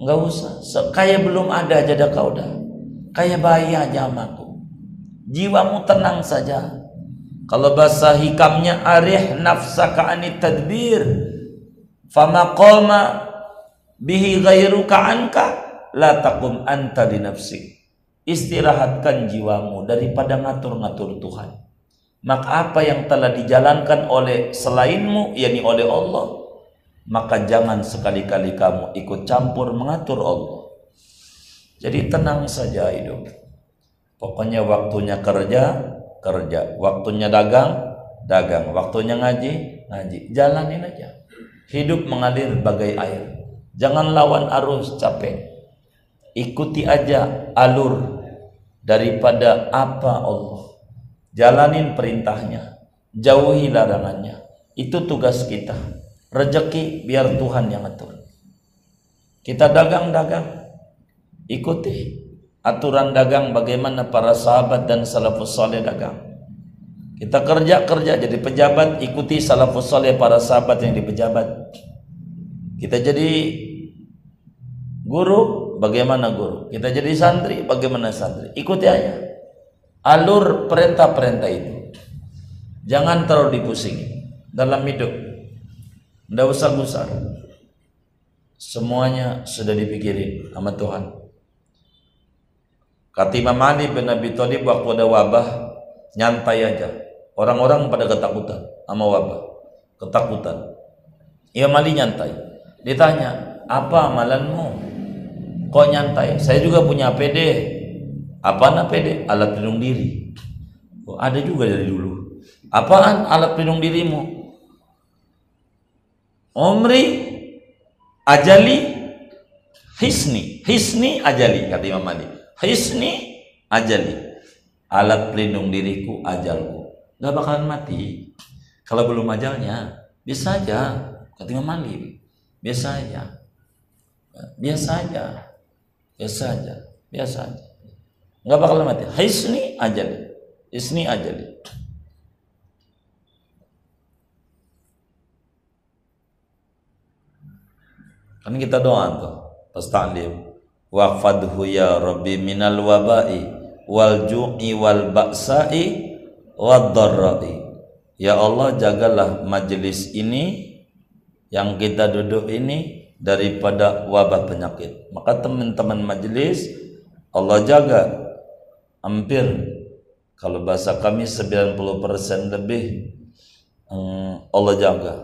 Nggak usah. Kayak belum ada aja dah kau dah. Kayak bayi aja sama aku. Jiwamu tenang saja. Kalau bahasa hikamnya arih nafsaka anit tadbir. Fama qama bihi ghairuka anka la takum anta di nafsik. Istirahatkan jiwamu daripada ngatur-ngatur Tuhan maka apa yang telah dijalankan oleh selainmu yakni oleh Allah maka jangan sekali-kali kamu ikut campur mengatur Allah jadi tenang saja hidup. Pokoknya waktunya kerja kerja. Waktunya dagang dagang. Waktunya ngaji ngaji. Jalanin aja. Hidup mengalir bagai air. Jangan lawan arus capek. Ikuti aja alur daripada apa Allah. Jalanin perintahnya. Jauhi larangannya. Itu tugas kita. Rezeki biar Tuhan yang atur kita dagang-dagang ikuti aturan dagang bagaimana para sahabat dan salafus saleh dagang. Kita kerja-kerja jadi pejabat ikuti salafus saleh para sahabat yang di pejabat. Kita jadi guru bagaimana guru? Kita jadi santri bagaimana santri? Ikuti aja. Alur perintah-perintah itu. Jangan terlalu dipusingi dalam hidup. Tidak usah gusar. Semuanya sudah dipikirin sama Tuhan kata Imam Ali bin Abi Thalib waktu ada wabah nyantai aja. Orang-orang pada ketakutan sama wabah. Ketakutan. Imam Ali nyantai. Ditanya apa amalanmu? Kok nyantai? Saya juga punya APD apa APD alat pelindung diri. Oh, ada juga dari dulu. Apaan alat pelindung dirimu? Omri ajali hisni. Hisni ajali kata Imam Malik hisni ajali alat pelindung diriku ajalku. Gak bakalan mati. Kalau belum ajalnya bisa aja. Kata Imam Malik biasa aja. Biasa aja. Biasa aja. Biasa aja. Nggak bakal mati. Hisni ajali hisni ajali kan kita doa tuh. Pas ta'lim waqfadhu ya rabbi minal wabai wal ju'i wal ba'sa'i darra'i ya Allah jagalah majelis ini yang kita duduk ini daripada wabah penyakit. Maka teman-teman majelis Allah jaga hampir kalau bahasa kami 90% lebih hmm, Allah jaga.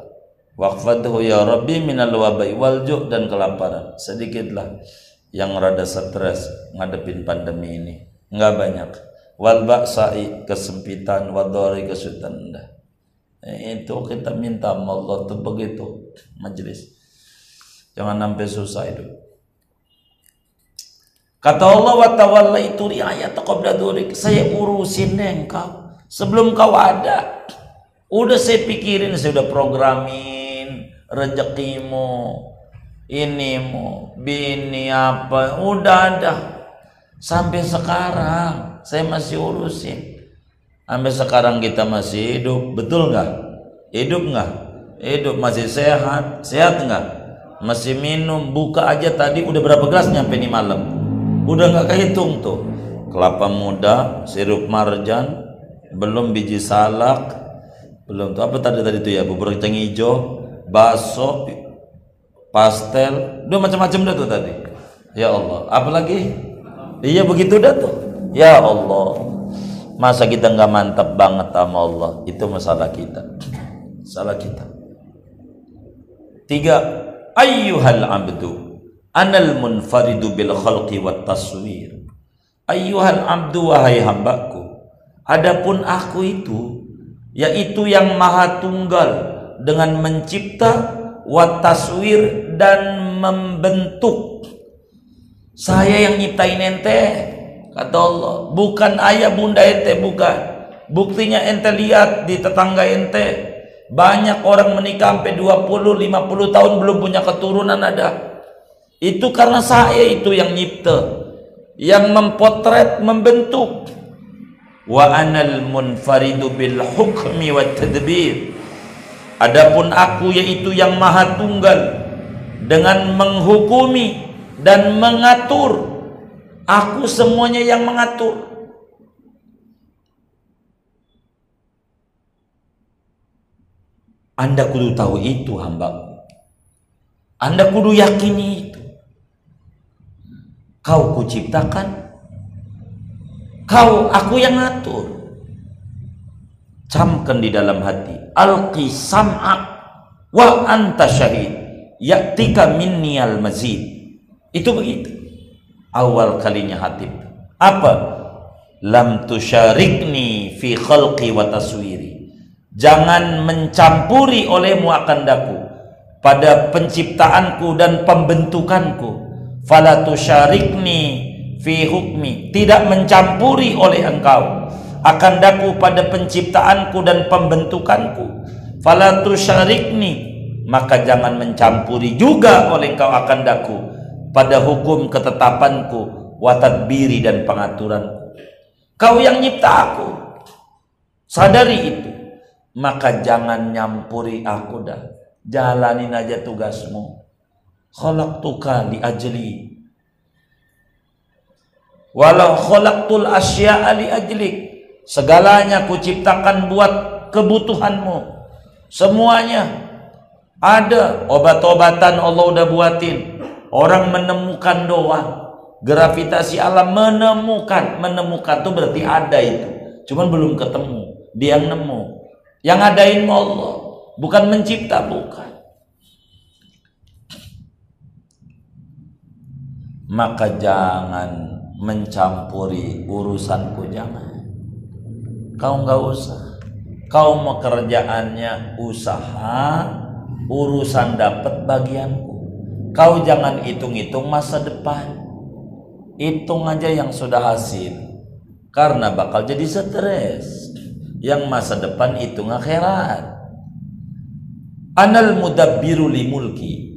Waqfadhu ya Rabbi minal wabai wal dan kelaparan. Sedikitlah yang rada stres ngadepin pandemi ini. Enggak banyak. Wal ba'sai kesempitan, wadori kesulitan. Itu kita minta Allah tuh begitu majelis Jangan sampai susah itu. Kata Allah wa tawalla itu riayat. Saya urusin engkau sebelum kau ada. Udah saya pikirin, saya udah programin rezekimu, inimu, bini apa, udah ada. Sampai sekarang saya masih urusin. Sampai sekarang kita masih hidup, betul nggak? Hidup nggak? Hidup masih sehat, sehat nggak? masih minum buka aja tadi udah berapa gelas nyampe nih malam udah nggak kehitung tuh kelapa muda sirup marjan belum biji salak belum tuh apa tadi tadi tuh ya bubur kacang hijau bakso pastel. Udah macam-macam dah tuh tadi. Ya Allah. Apalagi iya begitu dah tuh. Ya Allah. Masa kita nggak mantap banget sama Allah? Itu masalah kita. Salah kita. Tiga. Ayyuhal abdu anal munfaridu bil khalqi wat taswir. Ayyuhal abdu wahai hambaku adapun aku itu yaitu yang maha tunggal dengan mencipta wat taswir dan membentuk saya yang nyiptain ente kata Allah bukan ayah bunda ente bukan buktinya ente lihat di tetangga ente banyak orang menikah sampai 20, 50 tahun belum punya keturunan ada. Itu karena saya itu yang nyipta. Yang mempotret, membentuk. Wa anal munfaridu bil hukmi wa tadbir. Adapun aku yaitu yang maha tunggal dengan menghukumi dan mengatur. Aku semuanya yang mengatur. Anda kudu tahu itu hamba. Anda kudu yakini itu. Kau kuciptakan. Kau aku yang ngatur. Camkan di dalam hati. Alqi sam'ak wa anta syahid. Yaktika minni al mazid. Itu begitu. Awal kalinya hati. Apa? Lam tusyarikni fi khalqi wa taswiri jangan mencampuri olehmu akan daku pada penciptaanku dan pembentukanku fala tusyarikni fi hukmi tidak mencampuri oleh engkau akan daku pada penciptaanku dan pembentukanku. Fala tusyarikni maka jangan mencampuri juga oleh engkau akan daku pada hukum ketetapanku watadbiri dan pengaturanku. Kau yang nyipta aku. Sadari itu. Maka jangan nyampuri aku dah. Jalanin aja tugasmu. Tuka di ajli walau khalaqtul asya'a li ajlik segalanya kuciptakan buat kebutuhanmu. Semuanya. Ada obat-obatan Allah udah buatin. Orang menemukan doa gravitasi alam menemukan menemukan. Itu berarti ada itu. Cuman belum ketemu. Dia yang nemu. Yang adain Allah. Bukan mencipta bukan. Maka jangan mencampuri urusanku jangan kau nggak usah. Kau mau kerjaannya usaha urusan dapat bagianku. Kau jangan hitung-hitung masa depan. Hitung aja yang sudah hasil. Karena bakal jadi stres. Yang masa depan hitung akhirat anal mudabbiru limulki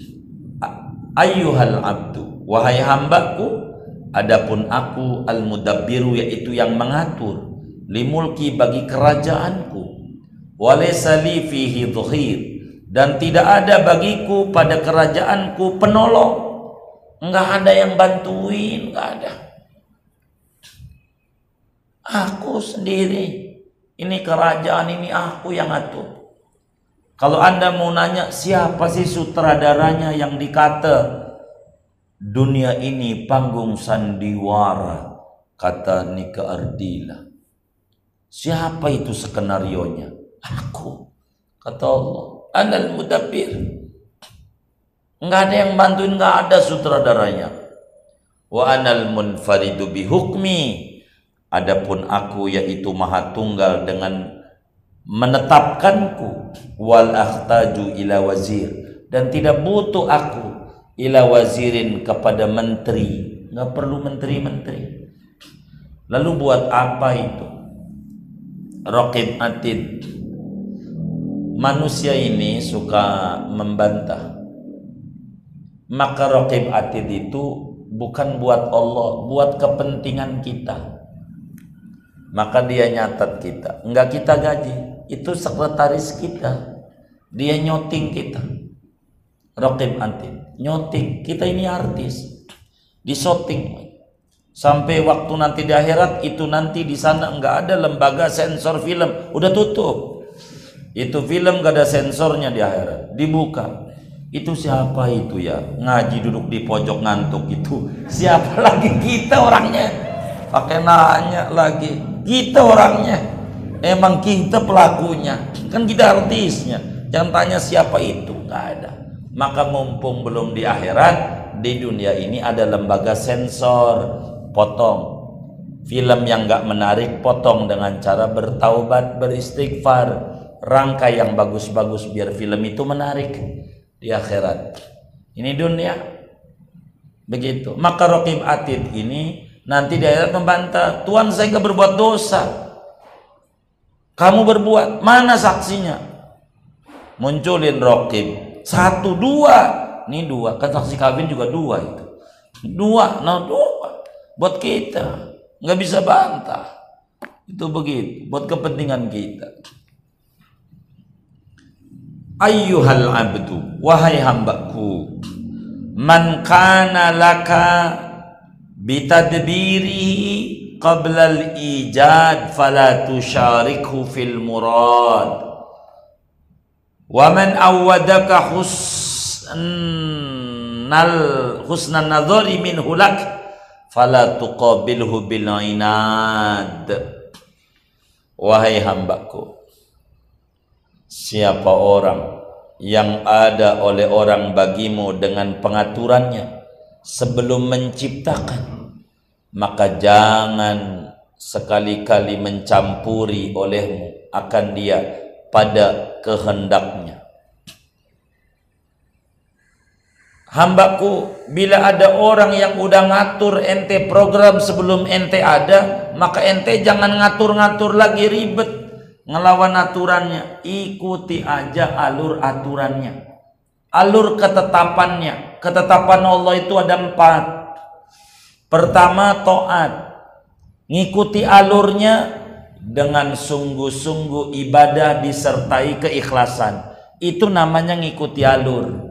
ayyuhal abdu. Wahai hambaku Adapun aku al-mudabbiru yaitu yang mengatur limulki bagi kerajaanku. Walaysa fihi dhuhir. Dan tidak ada bagiku pada kerajaanku penolong. Enggak ada yang bantuin enggak ada. Aku sendiri ini kerajaan ini aku yang atur. Kalau anda mau nanya siapa sih sutradaranya yang dikata dunia ini panggung sandiwara kata Nika Ardila siapa itu skenario nya aku kata Allah. Anal mudabbir nggak ada yang bantuin nggak ada sutradaranya. Wa anal munfaridu bihukmi. Adapun aku yaitu maha tunggal dengan menetapkanku. Wal akhtaju ila wazir. Dan tidak butuh aku ila wazirin kepada menteri. Nggak perlu menteri-menteri. Lalu buat apa itu Rokib Atid. Manusia ini suka membantah. Maka Rokib Atid itu bukan buat Allah buat kepentingan kita. Maka dia nyatat kita. Enggak kita gaji itu sekretaris kita. Dia nyoting kita. Rokib Atid nyoting. Kita ini artis. Di shooting sampai waktu nanti di akhirat itu nanti di sana nggak ada lembaga sensor film. Udah tutup. Itu film gak ada sensornya di akhirat. Dibuka. Itu siapa itu ya? Ngaji duduk di pojok ngantuk itu. Siapa lagi? Kita orangnya. Pakai nanya lagi. Kita orangnya. Emang kita pelakunya. Kan kita artisnya. Jangan tanya siapa itu. Nggak ada. Maka mumpung belum di akhirat di dunia ini ada lembaga sensor potong. Film yang gak menarik potong dengan cara bertaubat beristighfar. Rangkai yang bagus-bagus biar film itu menarik di akhirat. Ini dunia. Begitu. Maka Rokib Atid ini nanti di akhirat membantah Tuhan saya gak berbuat dosa. Kamu berbuat. Mana saksinya? Munculin Rokib. Satu dua. Ini dua. Kan saksi kawin juga dua itu. Dua. Nah dua buat kita. Nggak bisa bantah. Itu begitu. Buat kepentingan kita. Ayyuhal abdu wahai hambaku man kana laka bitadbirihi qabla al-ijad fala tusharikhu fil murad. Wa man awwadaka husnal husnan nadhari min hulak fala tuqabilhu bil inad wahai hambaku siapa orang yang ada oleh orang bagimu dengan pengaturannya sebelum menciptakan maka jangan sekali-kali mencampuri olehmu akan dia pada kehendaknya. Hambaku, bila ada orang yang udah ngatur ente program sebelum ente ada, maka ente jangan ngatur-ngatur lagi ribet ngelawan aturannya. Ikuti aja alur aturannya. Alur ketetapannya. Ketetapan Allah itu ada empat. Pertama, to'at. Ngikuti alurnya dengan sungguh-sungguh ibadah disertai keikhlasan. Itu namanya ngikuti alur.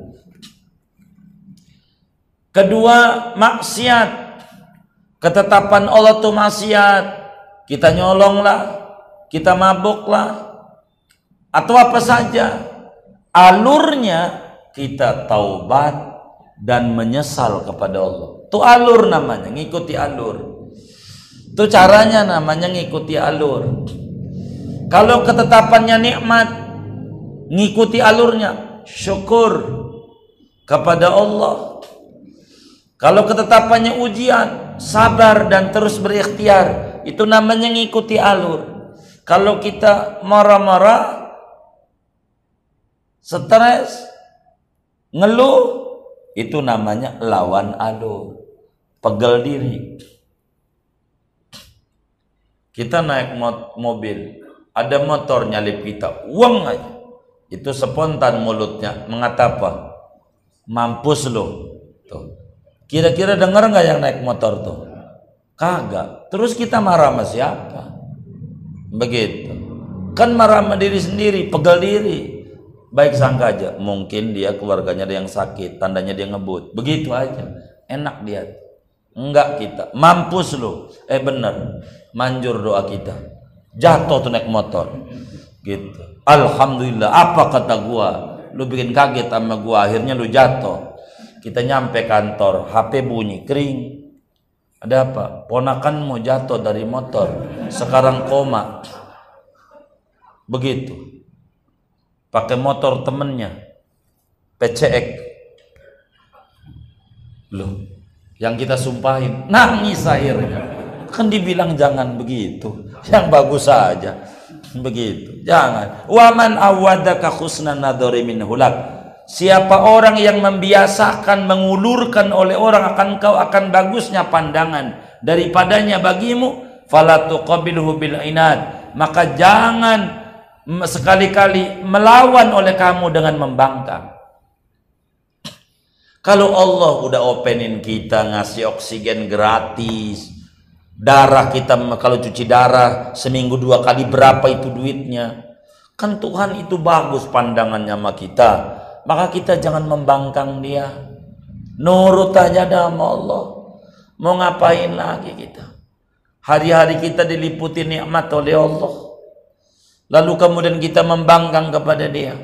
Kedua, maksiat. ketetapan Allah itu maksiat. Kita nyolong lah kita mabuk lah atau apa saja. Alurnya kita taubat dan menyesal kepada Allah. Itu alur namanya ngikuti alur. Itu caranya namanya ngikuti alur. Kalau ketetapannya nikmat ngikuti alurnya. Syukur kepada Allah kalau ketetapannya ujian, sabar dan terus berikhtiar. Itu namanya ngikuti alur. Kalau kita marah-marah, stres, ngeluh, itu namanya lawan alur. Pegel diri. Kita naik mobil, ada motor nyalip kita, uang aja. Itu spontan mulutnya mengatakan, mampus lo. Tuh Kira-kira dengar nggak yang naik motor tuh? Kagak. Terus kita marah sama siapa? Begitu. Kan marah sama diri sendiri, pegel diri. Baik sangka aja, mungkin dia keluarganya ada yang sakit, tandanya dia ngebut. Begitu aja. Enak dia. Enggak kita. Mampus lu. Eh bener. Manjur doa kita. Jatuh tuh naik motor. Gitu. Alhamdulillah. Apa kata gua? Lu bikin kaget sama gua. Akhirnya lu jatuh kita nyampe kantor, HP bunyi, kering. Ada apa? Ponakan mau jatuh dari motor, sekarang koma. Begitu. Pakai motor temennya, PCX. Loh, yang kita sumpahin, nangis akhirnya. Kan dibilang jangan begitu, yang bagus saja. Begitu, jangan. Waman awadaka khusnan nadori min hulak Siapa orang yang membiasakan mengulurkan oleh orang akan kau akan bagusnya pandangan daripadanya bagimu. Falatu qabilhu bil inad. Maka jangan sekali-kali melawan oleh kamu dengan membangkang kalau Allah udah openin kita ngasih oksigen gratis darah kita kalau cuci darah seminggu dua kali berapa itu duitnya? Kan Tuhan itu bagus pandangannya sama kita maka kita jangan membangkang dia. Nurut aja sama Allah. Mau ngapain lagi kita? Hari-hari kita diliputi nikmat oleh Allah. Lalu kemudian kita membangkang kepada dia.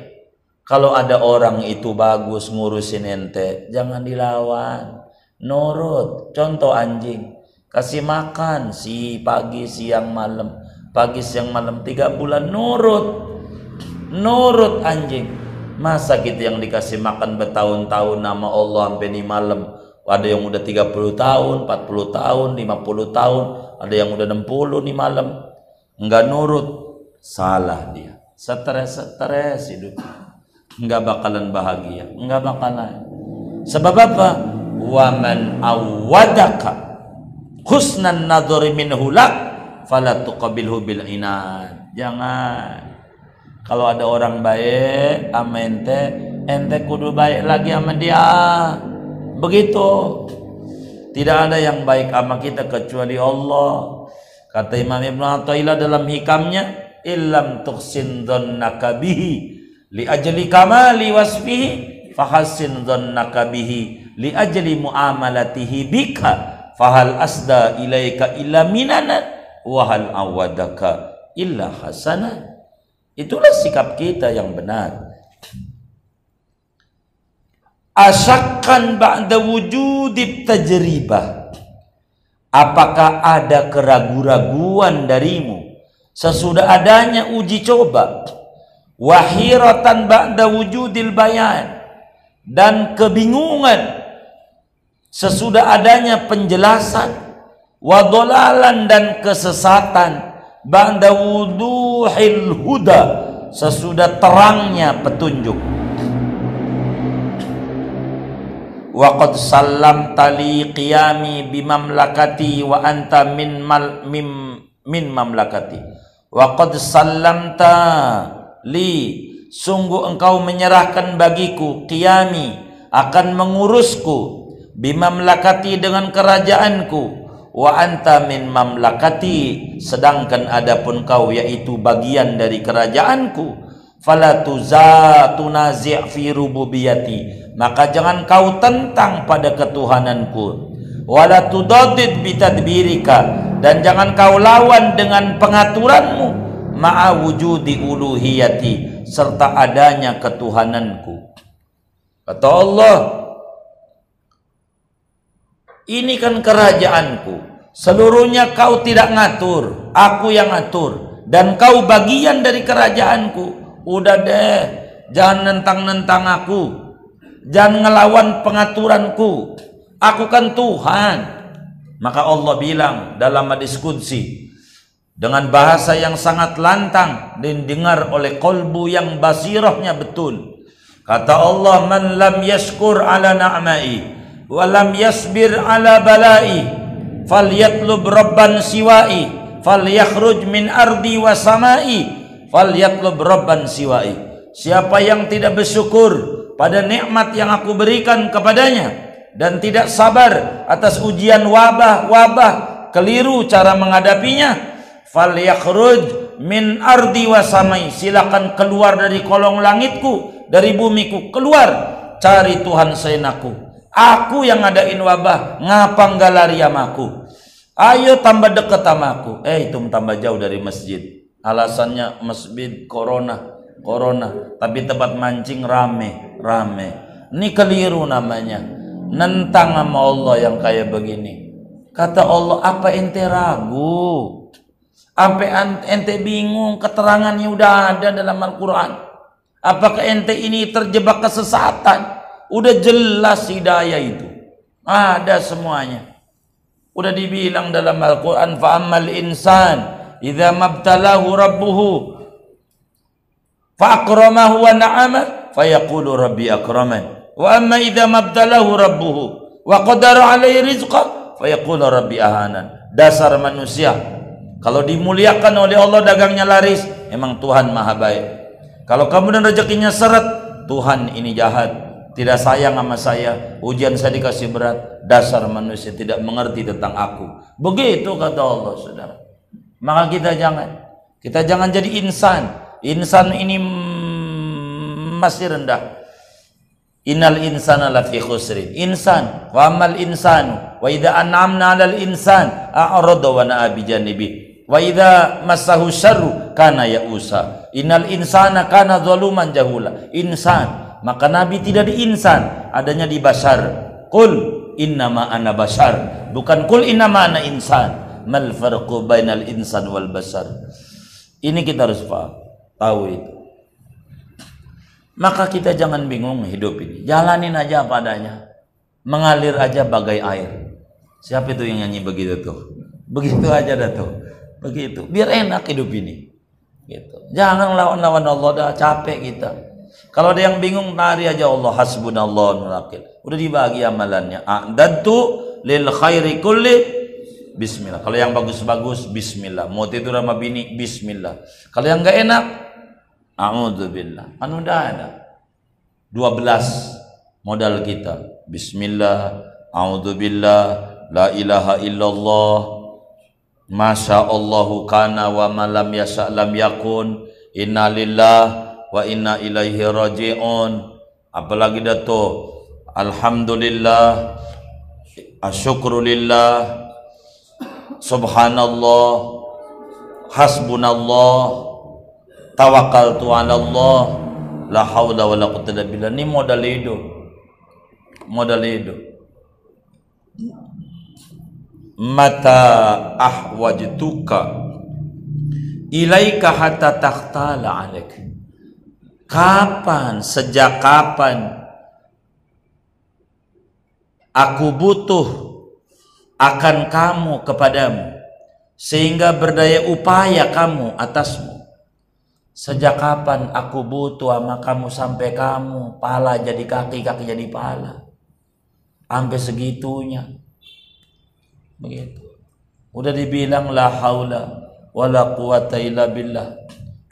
Kalau ada orang itu bagus ngurusin ente jangan dilawan. Nurut. Contoh anjing. Kasih makan si pagi siang malam. Pagi siang malam tiga bulan nurut. Nurut anjing Masa kita yang dikasih makan bertahun-tahun nama Allah sampai di malam. Ada yang udah 30 tahun, 40 tahun, 50 tahun, ada yang udah 60 di malam. Enggak nurut, salah dia. Stres-stres hidup. Enggak bakalan bahagia, enggak bakalan. Sebab apa? Wa man awadaka husnan nadhari minhu lak fala bil inad. Jangan kalau ada orang baik sama ente ente kudu baik lagi sama dia. Begitu. Tidak ada yang baik sama kita kecuali Allah. Kata Imam Ibn Atta'illah dalam hikamnya illam tuksin dhannaka bihi li ajli kamali wasfihi fahassin dhannaka bihi li ajli muamalatihi bika fahal asda ilaika illa minana wahal awadaka illa hasanah Itulah sikap kita yang benar. Asakkan ba'da wujudit tajribah. Apakah ada keraguan-raguan darimu sesudah adanya uji coba? Wahiratan ba'da wujudil bayan dan kebingungan sesudah adanya penjelasan wadolalan dan kesesatan ba'da wuduhil huda. Sesudah terangnya petunjuk. Wa qad sallam tali qiyami bimamlakati wa anta min mal mim, min mamlakati. Wa qad sallamta li. Sungguh engkau menyerahkan bagiku qiyami akan mengurusku bimamlakati dengan kerajaanku wa anta min mamlakati sedangkan adapun kau yaitu bagian dari kerajaanku fala tunazi' fi rububiyati maka jangan kau tentang pada ketuhananku. Wala tudadid bitadbirika dan jangan kau lawan dengan pengaturanmu ma'a wujudi uluhiyati serta adanya ketuhananku. Kata Allah ini kan kerajaanku seluruhnya kau tidak ngatur aku yang ngatur. Dan kau bagian dari kerajaanku. Udah deh jangan nentang-nentang aku. Jangan ngelawan pengaturanku. Aku kan Tuhan. Maka Allah bilang dalam hadis kudsi dengan bahasa yang sangat lantang dan dengar oleh kolbu yang basirahnya betul. Kata Allah man lam yashkur ala na'mai wa lam yasbir ala balai falyatlub rabban siwai falyakhruj min ardi wa samai falyatlub rabban siwai. Siapa yang tidak bersyukur pada nikmat yang aku berikan kepadanya dan tidak sabar atas ujian wabah-wabah keliru cara menghadapinya falyakhruj min ardi wasamai silakan keluar dari kolong langitku dari bumiku. Keluar cari Tuhan senaku. aku yang ngadain wabah. Ngapa enggak lari sama aku? Ayo tambah dekat sama aku. Eh itu tambah jauh dari masjid. Alasannya masjid corona corona. Tapi tempat mancing rame rame. Ini keliru namanya. Nentang sama Allah yang kayak begini. Kata Allah apa ente ragu? Sampai ente bingung? Keterangannya udah ada dalam Al-Quran. Apakah ente ini terjebak kesesatan udah jelas hidayah itu. Ada semuanya. Udah dibilang dalam Al-Quran fa'amal insan idza mabtalahu rabbuhu fa'akramahu wa na'ama fayaqulu rabbi akraman. Wa amma mabtalahu rabbuhu wa qadara alaihi rizqa fayaqulu rabbi ahanan. Dasar manusia. Kalau dimuliakan oleh Allah dagangnya laris emang Tuhan maha baik. Kalau kamu dan rezekinya seret Tuhan ini jahat tidak sayang sama saya. Ujian saya dikasih berat. Dasar manusia tidak mengerti tentang aku. Begitu kata Allah saudara. Maka kita jangan. Kita jangan jadi insan. Insan ini masih rendah. Innal insana lafi khusrin. Insan. Wa amal insanu. Wa idza an'amna 'alal insan a'rada wa na'a bi janibi. Wa idza massahu syarru kana ya'usa. Innal insana kana zaluman jahula. Insan, maka nabi tidak di insan, adanya di basar. Qul innama ana basar. Bukan qul innama ana insan. Mal farqu bainal insan wal basar. Ini kita harus paham tahu itu. Maka kita jangan bingung hidup ini. Jalanin aja apa adanya mengalir aja bagai air. Siapa itu yang nyanyi begitu tuh? Begitu aja dah tuh. Begitu. Biar enak hidup ini. Gitu. Jangan lawan-lawan Allah dah. Capek kita kalau ada yang bingung nari aja Allah hasbunallah wakil udah dibagi amalannya a'dadtu lil khairi kulli Bismillah. Kalau yang bagus-bagus, Bismillah. Mau tidur sama bini, Bismillah. Kalau yang nggak enak, A'udzubillah. Kan udah ada. 12 modal kita. Bismillah, A'udzubillah, La ilaha illallah, Masya Allahu kana wa malam yasa lam yakun, Inna lillah wa inna ilaihi raji'un. Apalagi dah tu. Alhamdulillah, Asyukrulillah, Subhanallah, Hasbunallah, tawakkaltu ala Allah la haula wala quwwata illa billah. Ini modal hidup. Modal hidup. Mata ahwajtuka. Ilaika hatta takhtala alaik kapan sejak kapan aku butuh akan kamu kepadamu sehingga berdaya upaya kamu atasmu Sejak kapan aku butuh sama kamu sampai kamu pala jadi kaki, kaki jadi pala. Sampai segitunya. Begitu. Udah dibilang la haula wala quwata illa billah.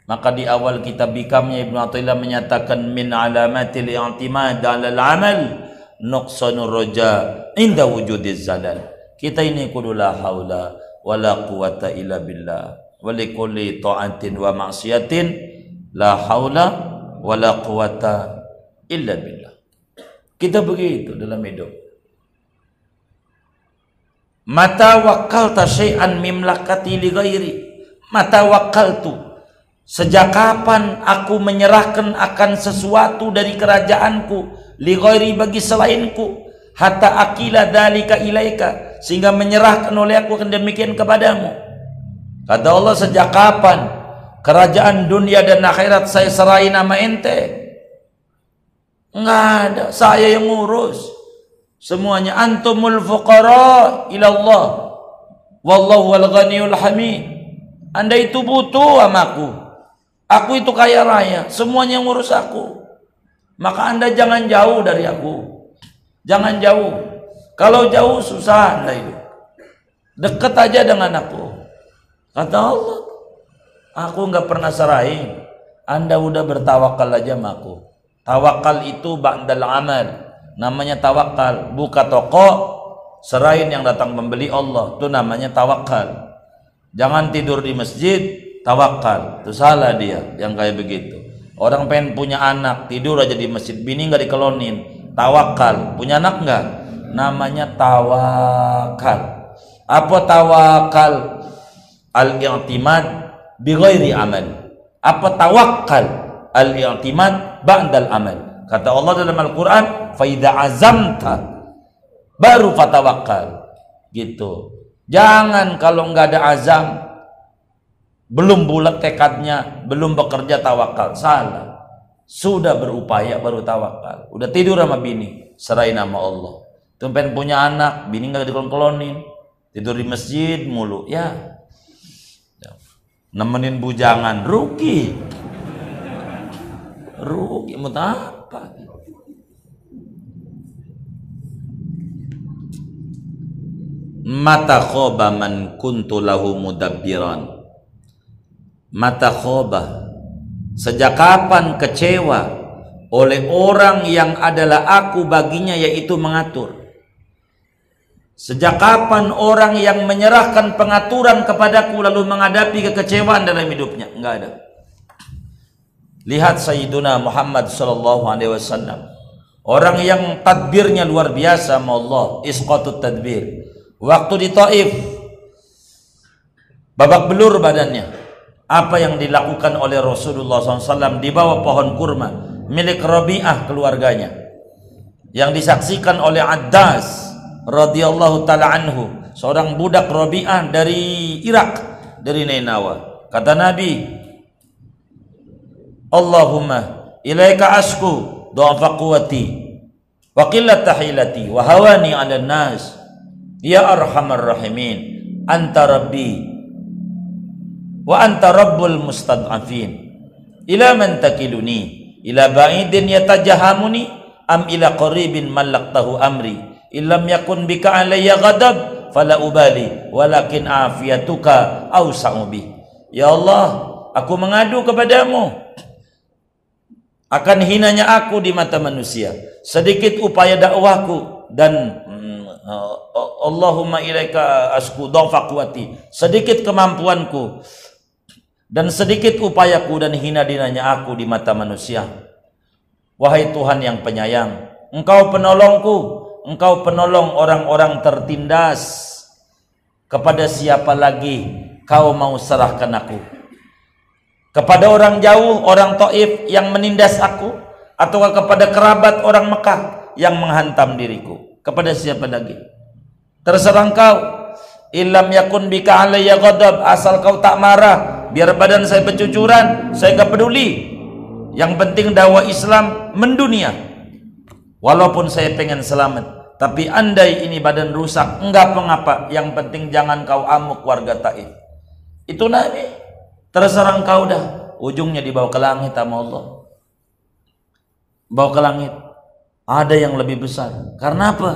Maka di awal kitab bikamnya Ibnu Athaillah menyatakan min alamatil i'timad 'ala al-amal nuqsanur raja inda wujudiz zalal. Kita ini kudu la haula wala quwata illa billah walikulli ta'atin wa maksiatin la haula wala quwata illa billah. Kita begitu dalam hidup. Mata wakalta syai'an mimlakati li ghairi. Mata wakaltu. Sejak kapan aku menyerahkan akan sesuatu dari kerajaanku li ghairi bagi selainku hatta akila dalika ilaika sehingga menyerahkan oleh aku demikian kepadamu. Kata Allah sejak kapan kerajaan dunia dan akhirat saya serahin nama ente? Enggak ada, saya yang ngurus. Semuanya antumul fuqara ila Allah. Wallahu wal ghaniyul hamid. Anda itu butuh sama aku. Itu kaya raya, semuanya ngurus aku. Maka Anda jangan jauh dari aku. Jangan jauh. Kalau jauh susah Anda itu. Dekat aja dengan aku. Kata Allah. Aku nggak pernah serahin. Anda udah bertawakal aja sama aku. Tawakal itu ba'dal amal namanya tawakal buka toko serahin yang datang membeli Allah itu namanya tawakal jangan tidur di masjid tawakal. Itu salah dia yang kayak begitu. Orang pengen punya anak tidur aja di masjid bini nggak dikelonin. Tawakal. Punya anak nggak? Namanya tawakal. Apa tawakal? Al-i'timad bi ghairi amal. Apa tawakal? Al-i'timad ba'dal amal. Kata Allah dalam Al-Quran, "Faida azamta baru fatawakal." Gitu. Jangan kalau nggak ada azam, belum bulat tekadnya, belum bekerja tawakal. Salah. Sudah berupaya baru tawakal. Udah tidur sama bini, serahin nama Allah. Tumpen punya anak, bini nggak dikolon-kolonin. Tidur di masjid mulu. Ya. Nemenin bujangan, rugi. Rugi, mau apa? Mata khoba man kuntu lahu mudabbiran. Mata khoba. Sejak kapan kecewa oleh orang yang adalah aku baginya yaitu mengatur. Sejak kapan orang yang menyerahkan pengaturan kepadaku lalu menghadapi kekecewaan dalam hidupnya? Enggak ada. Lihat Sayyiduna Muhammad sallallahu alaihi wasallam. Orang yang tadbirnya luar biasa sama Allah, isqatut tadbir. Waktu di Taif babak belur badannya. Apa yang dilakukan oleh Rasulullah SAW di bawah pohon kurma milik Rabi'ah keluarganya. Yang disaksikan oleh Addas radhiyallahu taala anhu seorang budak Rabi'ah dari Irak dari Nainawa. Kata Nabi Allahumma ilaika asku dhafa quwwati wa qillat tahilati wa hawani 'ala nas. Ya arhamar rahimin anta rabbi wa anta rabbul mustad'afin. Ila man takiluni? Ila ba'idin yatajahamuni? Am ila qaribin mallaktahu amri? Illam yakun bika alayya ghadab fala ubali walakin afiyatuka awsa'u bi ya Allah aku mengadu kepadamu. Akan hinanya aku di mata manusia. Sedikit upaya dakwahku dan mm, Allahumma ilaika asku dhafa sedikit kemampuanku dan sedikit upayaku dan hina dinanya aku di mata manusia wahai Tuhan yang penyayang engkau penolongku engkau penolong orang-orang tertindas kepada siapa lagi kau mau serahkan aku kepada orang jauh, orang Taif yang menindas aku atau kepada kerabat orang Mekah yang menghantam diriku. Kepada siapa lagi? Terserah engkau. Ilam yakun bika alayya ghadab asal kau tak marah biar badan saya bercucuran saya nggak peduli yang penting dakwah Islam mendunia walaupun saya pengen selamat tapi andai ini badan rusak enggak mengapa yang penting jangan kau amuk warga Taif itu Nabi Terserah engkau dah. Ujungnya dibawa ke langit sama Allah. Bawa ke langit. Ada yang lebih besar. Karena apa?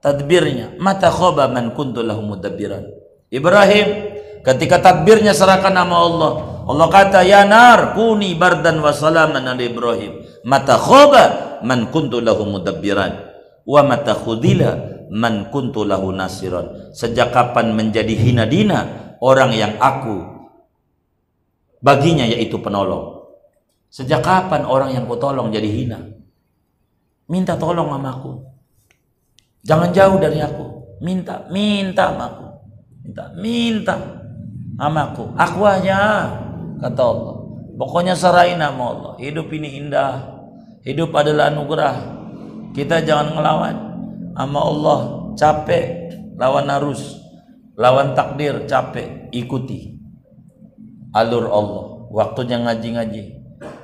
Tadbirnya. Mata khoba man kuntu mudabbiran. Ibrahim ketika tadbirnya serahkan nama Allah. Allah kata ya nar kuni bardan wa salaman ala Ibrahim. Mata khoba man kuntu lahu mudabbiran. Wa mata khudila man kuntu lahu nasiran. Sejak kapan menjadi hina dina orang yang aku baginya yaitu penolong. Sejak kapan orang yang kutolong jadi hina? Minta tolong sama aku. Jangan jauh dari aku. minta minta sama aku minta minta sama aku aja kata Allah. Pokoknya serahin sama Allah. Hidup ini indah. Hidup adalah anugerah. Kita jangan ngelawan. Sama Allah capek. Lawan arus lawan takdir capek. Ikuti. Alur Allah. Waktunya ngaji-ngaji.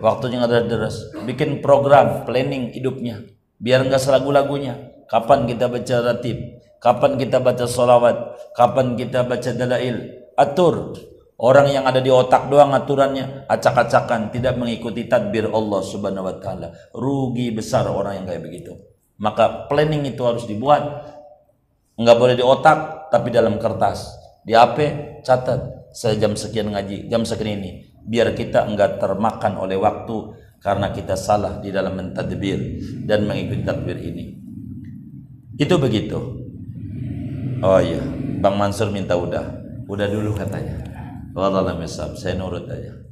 Waktunya ada deras bikin program planning hidupnya. Biar enggak selagu lagunya kapan kita baca ratib? Kapan kita baca solawat? Kapan kita baca dalail atur. Orang yang ada di otak doang aturannya. Acak-acakan tidak mengikuti tadbir Allah subhanahu wa ta'ala. Rugi besar orang yang kayak begitu. Maka planning itu harus dibuat. Enggak boleh di otak tapi dalam kertas. Di HP catat. Saya jam sekian ngaji jam sekian ini. Biar kita enggak termakan oleh waktu karena kita salah di dalam mentadbir dan mengikuti tadbir ini. Itu begitu. Oh iya, Bang Mansur minta udah. Udah dulu katanya. Wallah saya nurut aja.